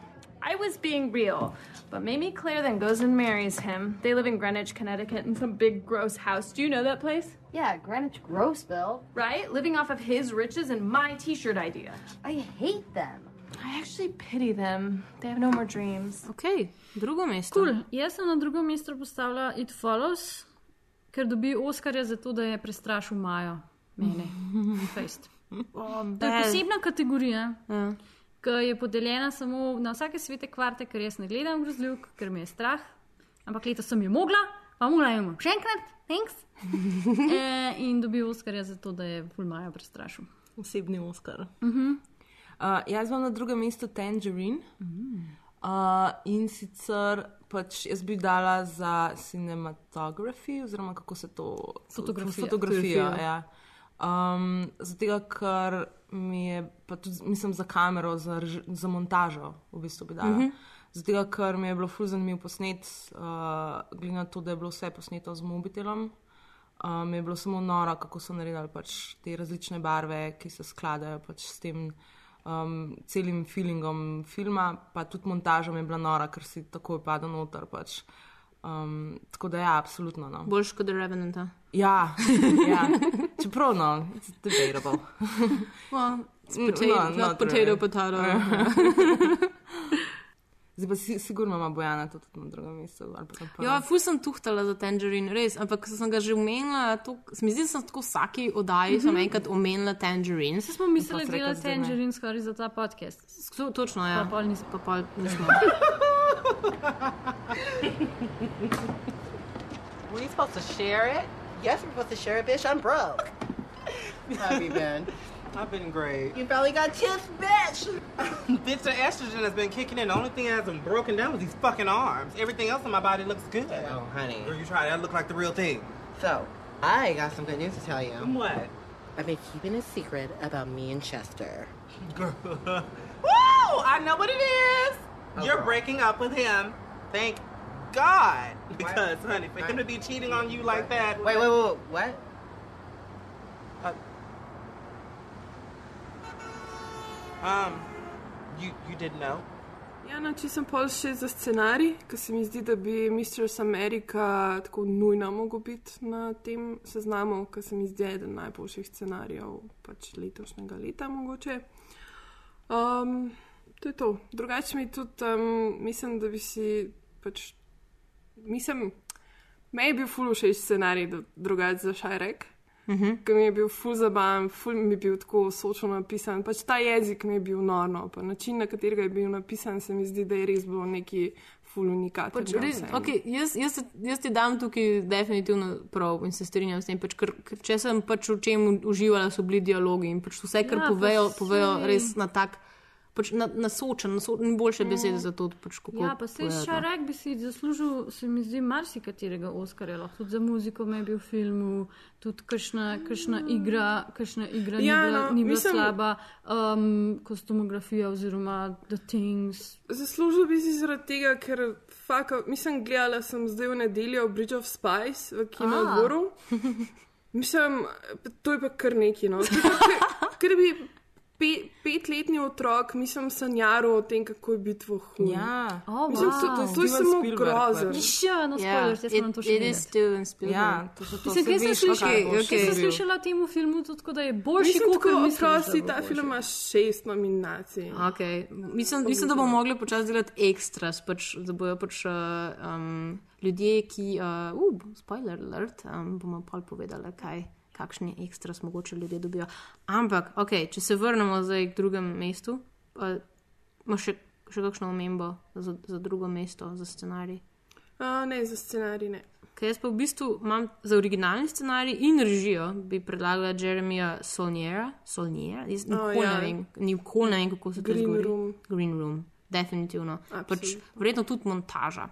I was being real. But Mamie Claire then goes and marries him. They live in Greenwich, Connecticut, in some big gross house. Do you know that place? Yeah, Greenwich Grossville. Right? Living off of his riches and my t shirt idea. I hate them. I actually pity them. They have no more dreams. Ok, drugo mesto. Cool. Jaz sem na drugo mesto postavila It Follows, ker dobi Oscarja za to, da je prestrašil Majo. Mene. Fejst. To je posebna kategorija, Ja. ki je podeljena samo na vsake svete kvarte, ker jaz ne gledam grozljivk, ker me je strah. Ampak letos sem jo mogla, pa mogla jo bom še enkrat, thanks. e, in dobil Oscarja za to, da je ful Majo prestrašil. Osebni Oscar. Mhm. Uh, jaz imam na drugem mestu Tangerine. Uh, in sicer pač jaz bi dala za cinematografijo, oziroma kako se to Fotografija. Fotografijo, Fotografija. ja. Um, zato, ker mi je, pa tudi mislim za kamero, za, za montažo, v bistvu bi dala. Mhm. Zato, ker mi je bilo ful zanimivo posnet, uh, glede na to, da je bilo vse posneto z mobitelom. Um, je bilo samo noro, kako so naredili pač te različne barve, ki se skladajo pač s tem um, celim feelingom filma, pa tudi montaža mi je bila nora, ker si takoj pada noter. Pač. Um, tako da, ja, absolutno. No. Boljš kot Revenant. Ja, ja. čeprav no, it's debatable. Well, it's potato, no, not potato, really. potato. Zdaj pa si, sigurno ima Bojana to tudi na drugem mestu. Ja, ful sem tuhtala za Tangerine, res, ampak sem ga že omenila, to, se mi zdi, da sem tako vsaki oddaji mm. -hmm. enkrat omenila Tangerine. Se smo mislili, da ne. Tangerine skoraj za ta podcast. To, točno, ja. Pa pol nismo. Pa pol nismo. Were you supposed to share it? Yes, we're supposed to share it, bitch. I'm broke. You been? I've been great. You probably got tips, bitch. Bitch, the estrogen has been kicking in. The only thing that hasn't broken down was these fucking arms. Everything else in my body looks good. Oh, honey. Girl, you try that look like the real thing. So, I got some good news to tell you. What? I've been keeping a secret about me and Chester. Girl. Woo! I know what it is. Oh, You're girl. breaking up with him. Thank God. Because, honey, for him to be cheating on you like that. Wait, wait, wait, what? Um, you you didn't know? Ja, no, če sem pol še za scenarij, ker se mi zdi, da bi Mistress America tako nujno mogel biti na tem seznamu, ker se mi zdi eden najboljših scenarijev pač letošnjega leta mogoče. Um, to je to. Drugače mi tudi um, mislim, da bi si pač, mislim, me je bil ful všeč scenarij dru- drugače za Šajrek. Mhm. Ki mi je bil ful zabaven, ful mi je bil tako sočno napisan. Pač ta jezik mi je bil norno, pa način, na katerega je bil napisan, se mi zdi, da je res bilo neki ful unikat. Pač, res, okay, jaz, jaz, jaz ti dam tukaj definitivno prav in se strinjam s tem. Pač, ker, ker če sem pač v čem uživala, so bili dialogi in pač vse, kar Ja, povejo, saj- povejo res na tak. Pač na, na sočen, na so, ni boljše besede za to, pač. Ja, pa se povedati, no. Šarek bi si zaslužil, se mi zdi, marsikaterega Oskarja. Lahko tudi za muziko me bil v filmu, tudi kakšna, kakšna igra, kakšna igra Ja, ni bila, no, ni bila mislim- slaba, um, kostumografija oziroma The Things. Zaslužil bi si zaradi tega, ker faka, mislim, gledala sem zdaj v nedeljo Bridge of Spice v Kinodvoru. Mislim, to je pa kar neki. No. Ker bi pe, petletni otrok, mislim, sanjaro o tem, kako je biti v hudu. Ja. Oh, mislim, to, to, to je samo grozno. Ja, no, spoiler, jaz moram to še is videti. Steven Spielberg. Ja, to so to. Mislim, kaj sem slišala? boš Kaj sem slišala o tem filmu, tudi tako, da je boljši Mislim, kot misliš, da oprosti, ta boljši. film ima šest nominacij. Okay. Mislim, mislim, da bomo mogli počasi delati ekstras, pač, da bojo pač, um, ljudje, ki, uh, uh, spoiler alert, um, bomo pol povedali, kaj, kakšni ekstras mogoče ljudje dobijo. Ampak, okay, če se vrnemo zdaj k drugemu mestu, uh, imaš še, še kakšno omembo za, za drugo mesto, za scenarij? A, ne, za scenarij ne. Kaj jaz pa v bistvu imam za originalni scenarij in režijo, bi predlagala Jeremija Solniera. Solniera? Jaz nikoli ja. ne vem, nikoli ne vem, kako se to Green zgodi. Room. Green Room, definitivno. Pač, Absolutno. verjetno tudi montaža.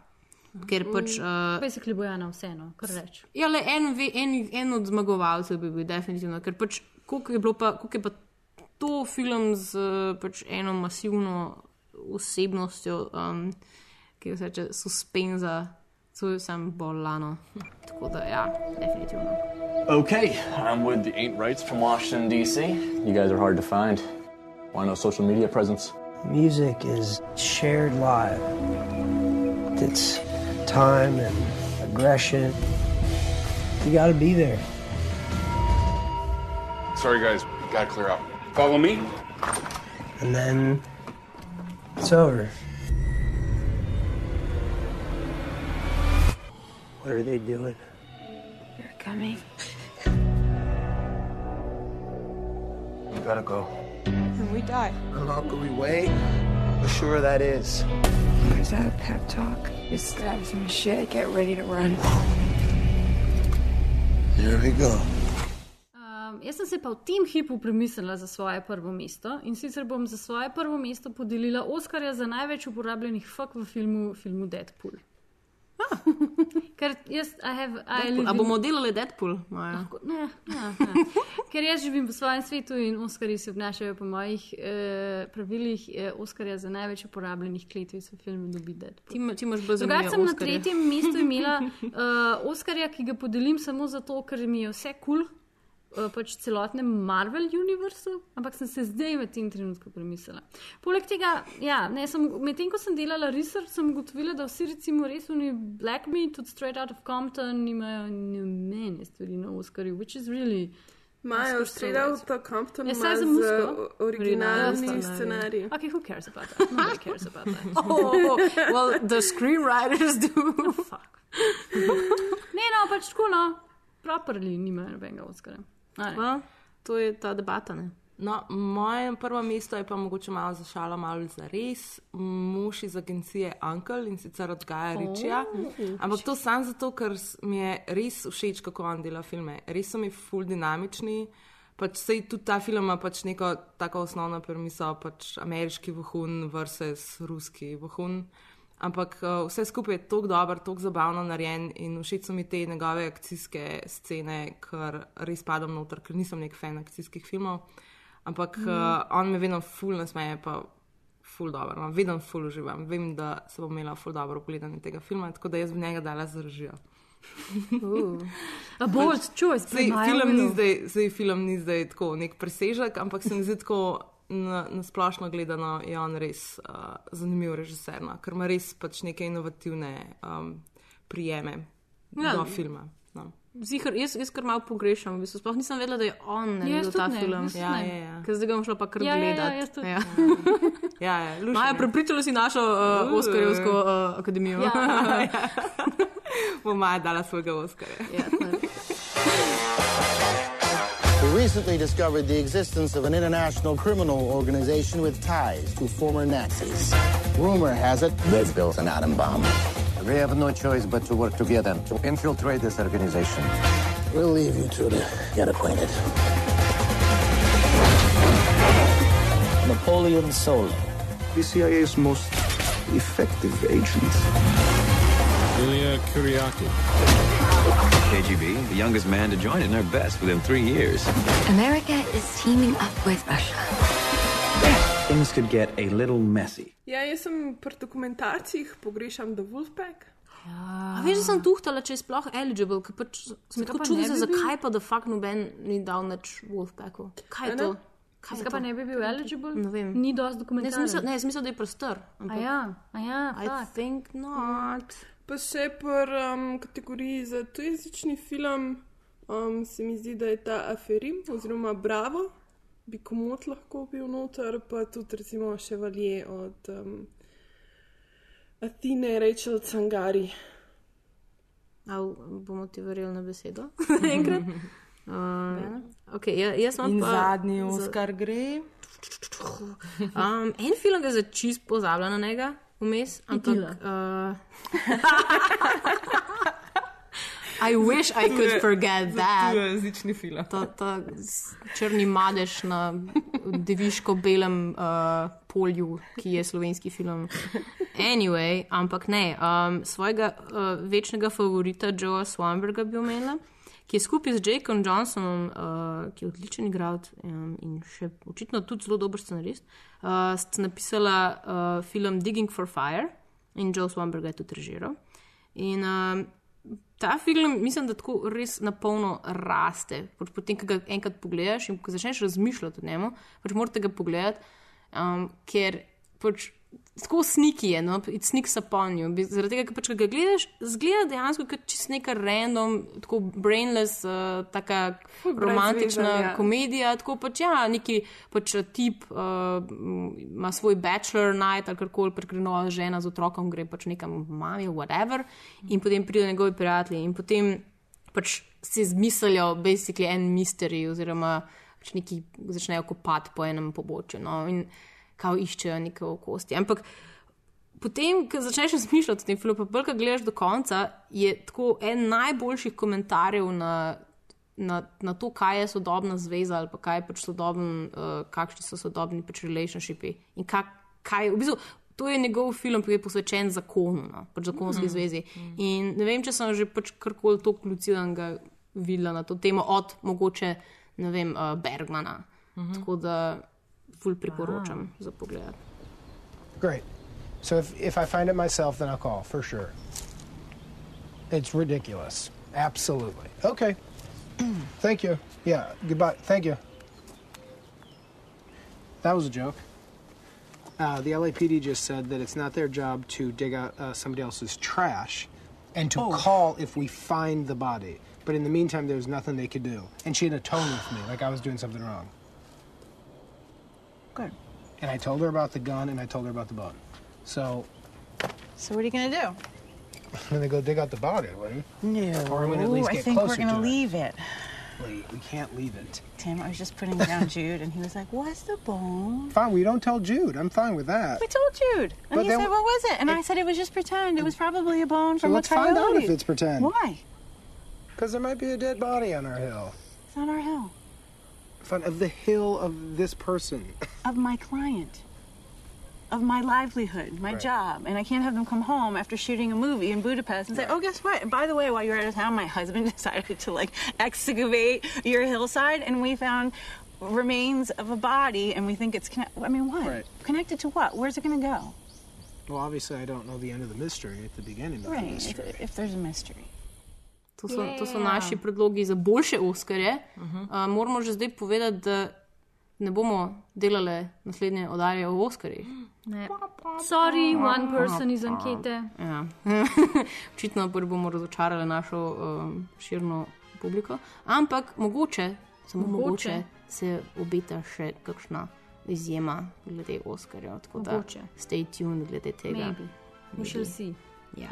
Ker pač. Uh, Basically Bojana vseeno, kar reč. ja, le en, en, en od zmagovalcev bi bil, definitivno. Ker pač, koliko je, bilo pa, koliko je pa to film z uh, pač eno masivno osebnostjo, um, ki se reče suspenza, to je sam bolano. Tako da, ja, definitivno. Okay, I'm with the Ain't Rights from Washington, D.C. You guys are hard to find. Why no social media presence? Music is shared live. It's time and aggression. You gotta be there. Sorry, guys. Gotta clear out. Follow me. And then it's over. What are they doing? You're coming. We gotta go. And we die. How long can we wait? How sure that is? Is that a pep talk? Just grab some shit, get ready to run. Here we go. Um, jaz sem se pa v tem hipu premislila za svoje prvo mesto in sicer bom za svoje prvo mesto podelila Oskarja za največ uporabljenih fuk v filmu, filmu Deadpool. Ker jaz, I have, I Deadpool. A bomo delali Deadpool? Maja? Ne, ne, ne. Ker jaz živim v svojem svetu in Oskarji se obnašajo po mojih eh, pravilih. Eh, Oskarja za največ uporabljenih kletvic v filmu dobi Deadpool. Ti, ti imaš bolj Drugače sem na Oskarje. tretjem mestu imela uh, Oskarja, ki ga podelim samo zato, ker mi je vse kul. Cool. Uh, pač celotnem Marvel univerzu, ampak sem se zdaj v tem trenutku premislila. Poleg tega, ja, ne, sem, medtem ko sem delala research, sem ugotovila, da vsi recimo res oni Black Meat, tudi Straight Out of Compton, imajo nobene stvari na Oscarju, which is really Imajo Straight Outta Compton, Je ima saj za muziko? originalni scenarij. Okay, who cares about that? Nobody cares about that. Oh, well, the screenwriters do. Ne, no, pač tako, no, properly nimajo nobenega Oscara. A ne. Well, to je ta debata. Ne? No, moje prvo mesto je pa mogoče malo zašala, malo za res. Mož iz agencije Uncle in sicer od Gaja Ričija. Ampak to samo zato, ker mi je res všeč, kako on dela filme. Res so mi full dinamični. Pač sej tudi ta film ima pač neko tako osnovno premiso, pač ameriški vohun versus ruski vohun. Ampak uh, vse skupaj je tako dobro, tako zabavno narejen in všeč so mi te njegove akcijske scene, ker res padam noter, ker nisem nek fan akcijskih filmov. Ampak mm. uh, on me vedno ful nasmeje, pa ful dobro, no, vedno ful uživam. Vem, da se bom imela ful dobro pogledanje tega filma, tako da jaz bi njega dala zražijo. A bold choice, Zdaj, film ni zdaj, zdaj film ni zdaj tako nek presežek, ampak se mi zdi tako na, na splošno gledano, je on res uh, zanimiv režiser, no, ker ima res pač neke inovativne um, prijeme Ja. ja. do filma. No. Zihar, jaz, jaz kar malo pogrešam, v bistvu. sploh nisem vedela, da je on Ja, naredil ta tudi ne, film. Ja, ja, ja. Ker zdaj ga bom šla pa kar Ja, ja, ja, gledat. jaz tudi. Ja. Ja, ja, lušno Maja, prepričala si našo uh, Uh. Oskarjevsko uh, akademijo. Ja. Bo Maja dala svojega Oskarja. Ja, We recently discovered the existence of an international criminal organization with ties to former Nazis. Rumor has it they've built an atom bomb. We have no choice but to work together to infiltrate this organization. We'll leave you two to get acquainted. Napoleon Solo. The CIA's most effective agent. Ilya Kuryaki. KGB, the youngest man to join and their best within three years. America is teaming up with Russia. Things could get a little messy. Ja, jaz sem pri dokumentarcih pogrešam The Wolfpack. A veš, da sem tuhtala, če je sploh eligible, ker pač sem tako pa čudila, bi zakaj pa da fakt noben ni dal nič Wolfpacku. Kaj je to? Kaj je Zakaj pa ne bi bil eligible? Ne vem. Ni dosti mislila, ne, sem mislila, da je prostor. A ja, a ja, I fakt. think not. Pa še pri um, kategoriji za tujezični film um, se mi zdi, da je ta Aferim oziroma Bravo, bi komot lahko bil noter, pa tudi recimo Chevalier od um, Atine Rachel Cangari. A bomo ti verjeli na besedo? Enkrat. Uh, okay, ja, jaz sem In pa zadnji za- Oscar gre. Um, en film je za čist pozabila na njega, vmes, ampak. Uh, I wish I could forget that. Tujezični film. Ta, ta črni madež na deviško-belem uh, polju, ki je slovenski film. Anyway, ampak ne, um, svojega uh, večnega favorita Joea Swamberga bi omenila, ki je skupaj z Jakom Johnsonom, uh, ki je odličen igralec um, in še očitno tudi zelo dober scenarist, uh, sta napisala uh, film Digging for Fire in Joe Swamberg ga je tudi režiral. In um, ta film, mislim, da tako res na polno raste. Pač Potem, ko ga enkrat pogledaš in ko začneš razmišljati o njemu, pač morate ga pogledati, um, ker pač tako sniki je, no, upon you. Bi- Zaradi tega, ker pač, ga gledaš, zgleda dejansko kot čist neka random, tako brainless, uh, taka romantična veze, ja. komedija, tako pač ja, neki pač tip uh, ima svoj bachelor night ali karkoli, pač gre nova žena z otrokom, gre pač nekam mami, whatever, in potem pridejo njegovi prijatelji in potem pač si izmislijo basically en mystery oziroma pač neki začnejo kopati po enem pobočju. No, in kao iščejo neke okosti. Ampak potem, ko začneš razmišljati o tem filmu, pa bolj, ko gledaš do konca, je tako en najboljših komentarjev na, na, na to, kaj je sodobna zveza ali pa kaj je pač sodoben, uh, kakšni so sodobni pač relationshipi in kak, kaj, v bistvu, to je njegov film, ki je posvečen zakonu, no, pač zakonski Mhm. zvezi. In ne vem, če sem že pač karkoli tako lucidanega videla na to temo od mogoče, ne vem, uh, Bergmana. Mhm. Tako da ful priporočam za pogled. Great. So if, if I find it myself, then I'll call for sure. It's ridiculous. Absolutely. Okay. Thank you. Yeah. Goodbye. Thank you. That was a joke. Uh, the LAPD just said that it's not their job to dig out uh, somebody else's trash and to Oh. call if we find the body. But in the meantime, there was nothing they could do. And she had a tone with me, like I was doing something wrong. Good. And I told her about the gun and I told her about the bun. So So what are you gonna do? I'm gonna go dig out the body, Lee. No, Or I'm gonna at least I get think we're gonna to leave it. Lee, we can't leave it. Tim, I was just putting down Jude, and he was like, "What's the bone?" Fine, we don't tell Jude. I'm fine with that. We told Jude, and But he said, "What was it?" And I said, "It was just pretend. It was probably a bone So from let's a coyote." find out if it's pretend. Why? Because there might be a dead body on our hill. It's on our hill Of the hill of this person. of my client, of my livelihood, my Right. job, and I can't have them come home after shooting a movie in Budapest and say, "Oh, guess what? And by the way, while you were out of town, my husband decided to like excavate your hillside, and we found." Remains of a body, and we think it's connect- I mean, what? Right. Connected to what? Where's it going to go? Well, obviously, I don't know the end of the mystery at the beginning of the Right. mystery. If, if there's a mystery. To so, to so Yeah. naši predlogi za boljše Oskarje. Uh Mhm. -huh. uh, moramo že zdaj povedati, da ne bomo delali naslednje oddaje o Oskarjih. Ne. Sorry, one person iz ankete. Ja. Očitno bomo razočarali našo um, širno publiko. Ampak mogoče, samo mogoče, Mogoče. se obeta še kakšna izjema glede Oskarjev. Tako da Mogoče. stay tuned glede tega. Maybe. We shall see. Ja.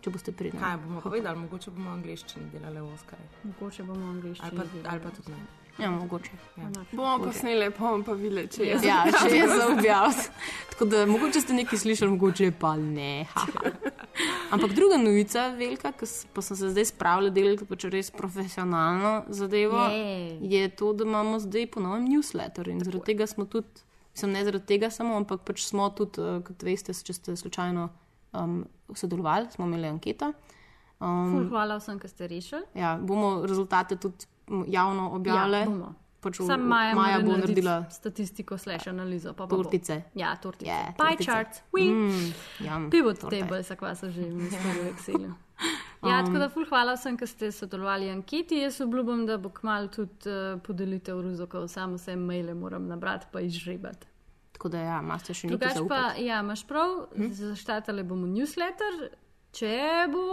Če boste pridni. Kaj bomo povedali, mogoče bomo v angliščini delali v Oskarju. Mogoče bomo v angliščini. Ali pa, ali pa tudi ne. Ja, mogoče. Ja. Bomo posneli, pa bomo pa videli, če je Ja, če je za objaviti. Tako da mogoče ste nekaj slišali, mogoče pa ne. haha. Ampak druga novica, velika, ki pa sem se zdaj spravila delati pač res profesionalno zadevo, Je. je to, da imamo zdaj ponovno newsletter in zaradi tega smo tudi, mislim ne zaradi tega samo, ampak pač smo tudi, eh, kot veste, če ste slučajno um, sodelovali, smo imeli anketo. Ful, Um, hvala vsem, ki ste rešili. ja, bomo rezultate tudi javno objavili. Ja, bomo. Pač Sam Maja, Maja bo naredila statistiko, slash analizo. Pa pa bo. tortice. Ja, tortice. Ja, Pie tortice. chart. Oui. Mm, jam, Pivot torte. table, se kva so že stvari v Excelu. Ja, Um, tako da ful hvala vsem, ki ste sodelovali v anketi. Jaz obljubim, da bo kmalo tudi uh, podelitev ruzokov, samo vse maile moram nabrati pa izžrebati. Tako da, ja, imate še nekaj Drugač pa, ja, imaš prav, hm? zaštartali bomo newsletter. Če bo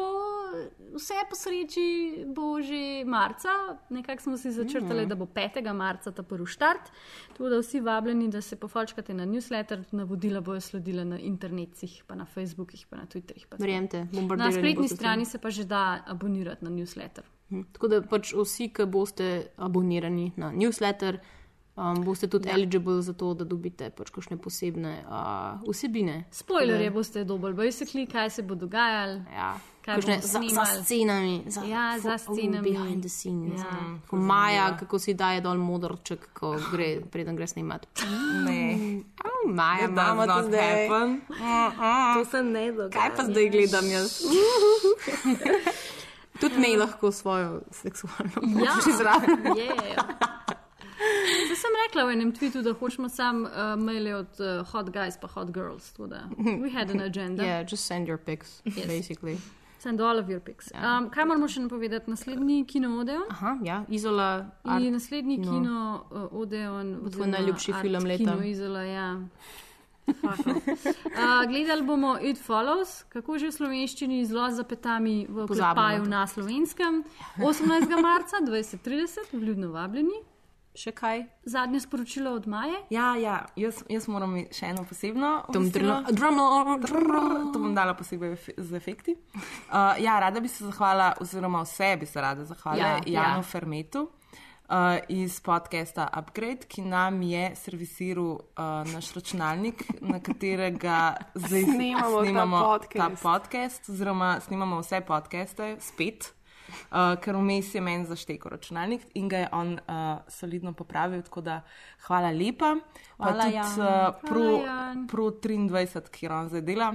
vse po sreči, bo že marca, nekako smo si začrtali, Mm. da bo 5. marca ta prvi štart. Tako da vsi vabljeni, da se pofolčkate na newsletter, navodila bojo sledila na internetih, pa na Facebookih, pa na Twitterih. pa. Verjemte, Na spletni strani se pa že da abonirati na newsletter. Hm, Tako da pač vsi, ki boste abonirani na newsletter, um, boste tudi Ja. ja. eligible za to, da dobite pač kakšne posebne uh, vsebine. Spoilerje boste dobili, basically, kaj se bo dogajalo. Ja. Kaj Kakšne za, za scenami, za, Ja, za fo- oh, scenami. behind the scenes. Ja. Ja. Ko Maja, kako si daje dol modrček, ko gre, preden gre snemat. Ne. Oh, Maja, imamo to not zdaj. happen. To se ne dogaja. Kaj pa zdaj gledam jaz? Tudi me lahko svojo seksualno moč Ja, izražam. je. Zdaj sem rekla v enem tvitu, da hočemo sam uh, maile od uh, hot guys pa hot girls. Da, we had an agenda. Yeah, just send your pics, Yes. basically. Send all of your pics. Um, kaj moramo še napovedati? Naslednji kino Odeon. Aha, ja, Izola. Art In naslednji kino. kino uh, Odeon. Tvoj najljubši film leta. Kino Izola, ja. Uh, gledali bomo It Follows, kako že v slovenščini zelo z zapetami v to. na slovenskem. 18. marca 2030, vljudno vabljeni. Še kaj? Zadnje sporočilo od Maje. Ja, ja, jaz, jaz moram še eno posebno. To bom dala posebej z efekti. Uh, ja, rada bi se zahvalila, oziroma vse bi se rada zahvalila Ja, Janu ja. Fermetu uh, iz podcasta Upgrade, ki nam je servisiral uh, naš računalnik, na katerega zdaj Snemamo ta snemamo podcast. ta podcast, oziroma snemamo vse podcaste spet. Uh, ker vmes je meni zaštekel računalnik in ga je on uh, solidno popravil, tako da hvala lepa. Pa Hvala, tudi Jan. uh, Pro, Hvala. Pro 23, ki on zdaj dela,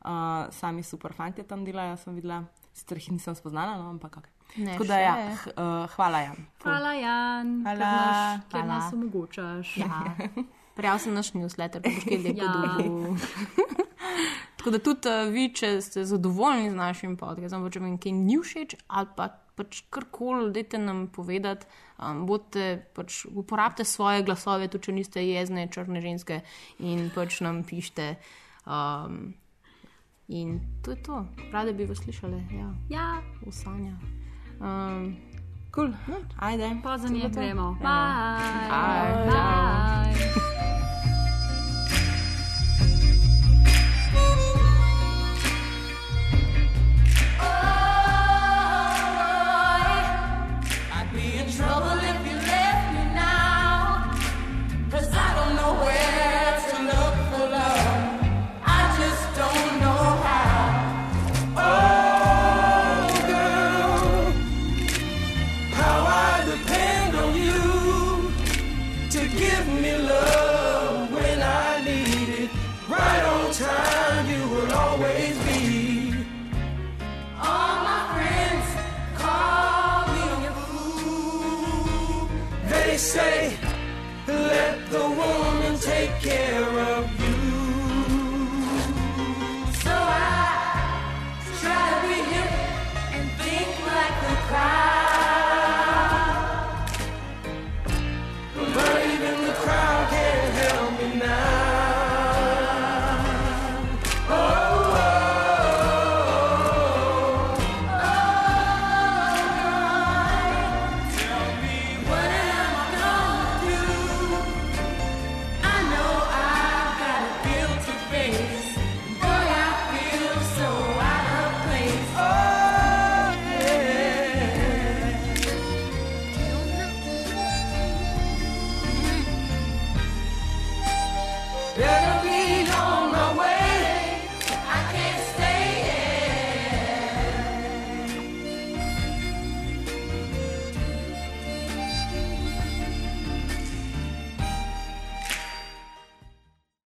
uh, sami super fanti tam delajo, sem videla, sicer jih nisem spoznala, no, ampak ok. Ne, Tako da ja, h, uh, hvala Jan. Ful. Hvala, Jan, Hvala. ker, naš, ker Hvala. nas omogočaš. Ja. Prijav sem naš newsletter, pa boš kaj lepo Ja. dobil. Tako da tudi uh, vi, če ste zadovoljni z našim podcastom, če vam kaj ni všeč ali pa pač karkoli, dajte nam povedati, um, bodite, pač uporabite svoje glasove, tudi če niste jezne, črne ženske in pač nam pišite. Um, in to je to, rade bi vas slišali, ja, Ja, v sanjah. Um, cool. Ajde. Pa za njim gremo. Ja. Bye. Bye. Bye.